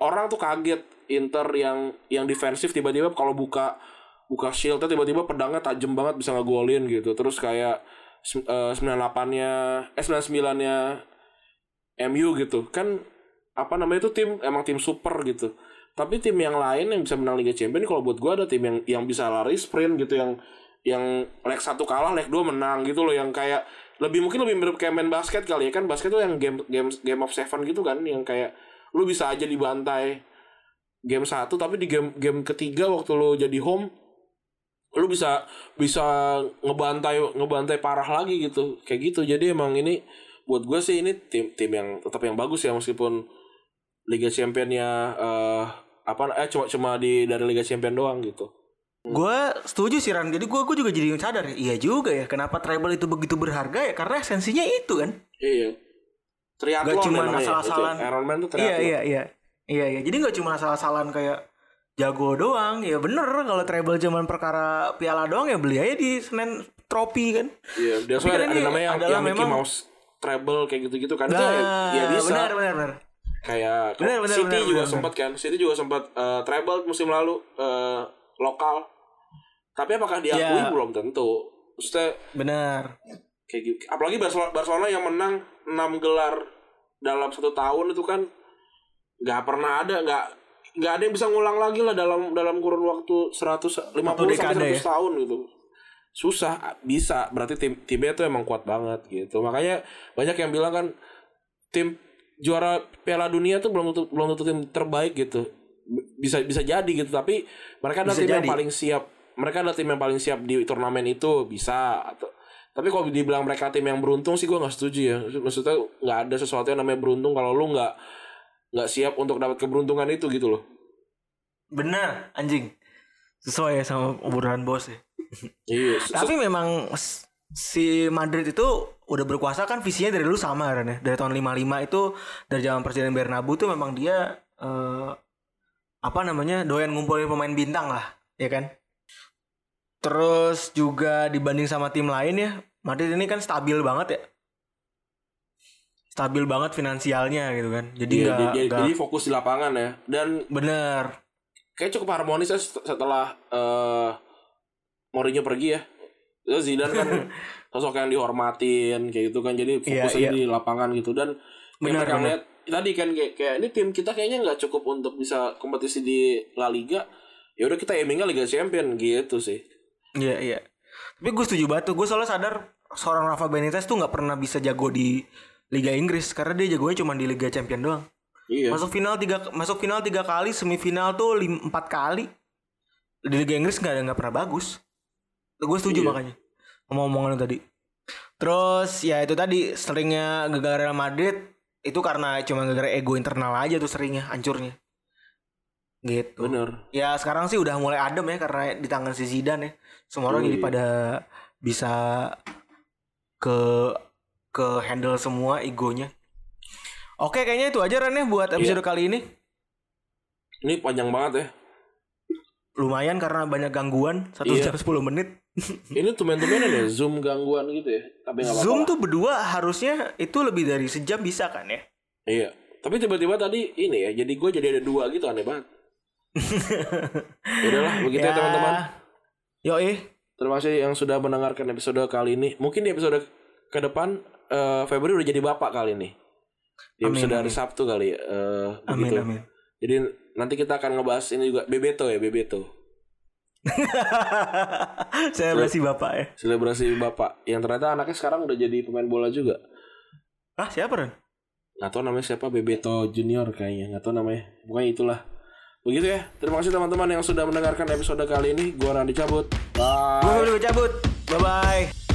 Orang tuh kaget Inter yang yang defensif tiba-tiba kalau buka buka shieldnya tiba-tiba pedangnya tajam banget bisa ngegolin gitu. Terus kayak eh, 98-nya eh 99-nya MU gitu. Kan apa namanya itu tim emang tim super gitu. Tapi tim yang lain yang bisa menang Liga Champions kalau buat gua ada tim yang yang bisa lari sprint gitu yang yang leg satu kalah leg dua menang gitu loh. Yang kayak lebih mungkin lebih mirip kayak main basket kali ya. Kan basket tuh yang game game game of seven gitu kan. Yang kayak lu bisa aja dibantai game satu tapi di game game ketiga waktu lu jadi home lu bisa bisa ngebantai ngebantai parah lagi gitu. Kayak gitu. Jadi emang ini buat gue sih ini tim tim yang tetap yang bagus ya meskipun Liga Championnya eh apa eh cuma cuma di dari Liga Champion doang gitu Gue setuju sih Ran. Jadi gue gue juga jadi sadar ya. Iya juga ya. Kenapa treble itu begitu berharga ya? Karena esensinya itu kan. iya triathlon Gak cuma asal-asalan. itu. Ironman tuh Iya triathlon iya iya. Iya iya. Jadi nggak cuma asal-asalan kayak jago doang. Ya bener kalau treble cuman perkara piala doang ya beli aja di Senin trofi kan. iya dia soalnya kan ada namanya yang, yang Mickey memang- Mouse treble kayak gitu-gitu kan itu Nah, ya, ya bisa benar benar benar. kayak Benar, benar, City benar, juga sempat kan City juga sempat eh, treble musim lalu eh, lokal tapi apakah diakui Ya. belum tentu Maksudnya Benar. kayak gitu apalagi Barcelona, Barcelona yang menang 6 gelar dalam satu tahun itu kan nggak pernah ada nggak nggak ada yang bisa ngulang lagi lah dalam dalam kurun waktu 150 sampai 100 ya? tahun gitu susah bisa berarti tim timnya tuh emang kuat banget gitu makanya banyak yang bilang kan tim juara Piala Dunia tuh belum tentu belum tentu tim terbaik gitu. Bisa bisa jadi gitu, tapi mereka adalah Bisa tim yang jadi. paling siap. Mereka adalah tim yang paling siap di turnamen itu bisa atau tapi kalau dibilang mereka tim yang beruntung sih gue nggak setuju ya. Maksudnya nggak ada sesuatu yang namanya beruntung kalau lu nggak nggak siap untuk dapat keberuntungan itu gitu loh. Benar, anjing. Sesuai ya sama obrolan bos ya. Iya. Tapi memang si Madrid itu udah berkuasa kan visinya dari dulu sama kan ya. Dari tahun 55 itu dari zaman Presiden Bernabeu tuh memang dia eh, apa namanya doyan ngumpulin pemain bintang lah, ya kan? Terus juga dibanding sama tim lain ya, Madrid ini kan stabil banget ya. Stabil banget finansialnya gitu kan. Jadi Iya, nggak jadi, nggak- jadi fokus di lapangan ya. Dan bener. kayak cukup harmonis ya set- setelah eh Mourinho pergi ya. Terus Zidane kan sosok yang dihormatin kayak gitu kan. Jadi Iya, fokus aja iya. di lapangan gitu dan Benar, benar. lihat tadi kan kayak, kayak ini tim kita kayaknya nggak cukup untuk bisa kompetisi di La Liga. Ya udah kita aimingnya Liga Champion gitu sih. Iya iya. Tapi gue setuju banget tuh. Gue soalnya sadar seorang Rafa Benitez tuh nggak pernah bisa jago di Liga Inggris karena dia jagonya cuma di Liga Champion doang. Iya. Masuk final tiga masuk final tiga kali, semifinal tuh lim, empat kali. Di Liga Inggris nggak ada nggak pernah bagus. Gue setuju Iya. makanya. Ngomong-ngomongan lu tadi. Terus ya itu tadi seringnya gagal Real Madrid itu karena cuma gara-gara ego internal aja tuh seringnya hancurnya. Gitu. Bener. Ya sekarang sih udah mulai adem ya karena di tangan si Zidane ya. Semua orang Oh, jadi iya. pada bisa ke ke handle semua egonya. Oke kayaknya itu aja Ren ya buat episode kali ini. Ini panjang banget ya. Lumayan karena banyak gangguan satu Iya. jam 10 menit. Ini tumen-tumenan ya Zoom gangguan gitu ya. Tapi. Zoom tuh berdua harusnya itu lebih dari sejam bisa kan ya? Iya. Tapi tiba-tiba tadi ini ya. Jadi gue jadi ada dua gitu aneh banget. Yaudahlah begitu ya, teman-teman. Yo eh. Terima kasih yang sudah mendengarkan episode kali ini. Mungkin di episode ke depan eh Febri udah jadi bapak kali ini. Di Amin, episode hari amin. Sabtu kali eh, Amin begitu. amin. Jadi nanti kita akan ngebahas ini juga Bebeto ya, Bebeto. Saya masih bapak ya. Selebrasi bapak yang ternyata anaknya sekarang udah jadi pemain bola juga. Ah siapa Ren? Nggak tahu namanya siapa Bebeto Junior kayaknya. Nggak tahu namanya. Pokoknya itulah. Begitu ya. Terima kasih teman-teman yang sudah mendengarkan episode kali ini. Gua Randy cabut. Bye. Udah cabut. Bye bye.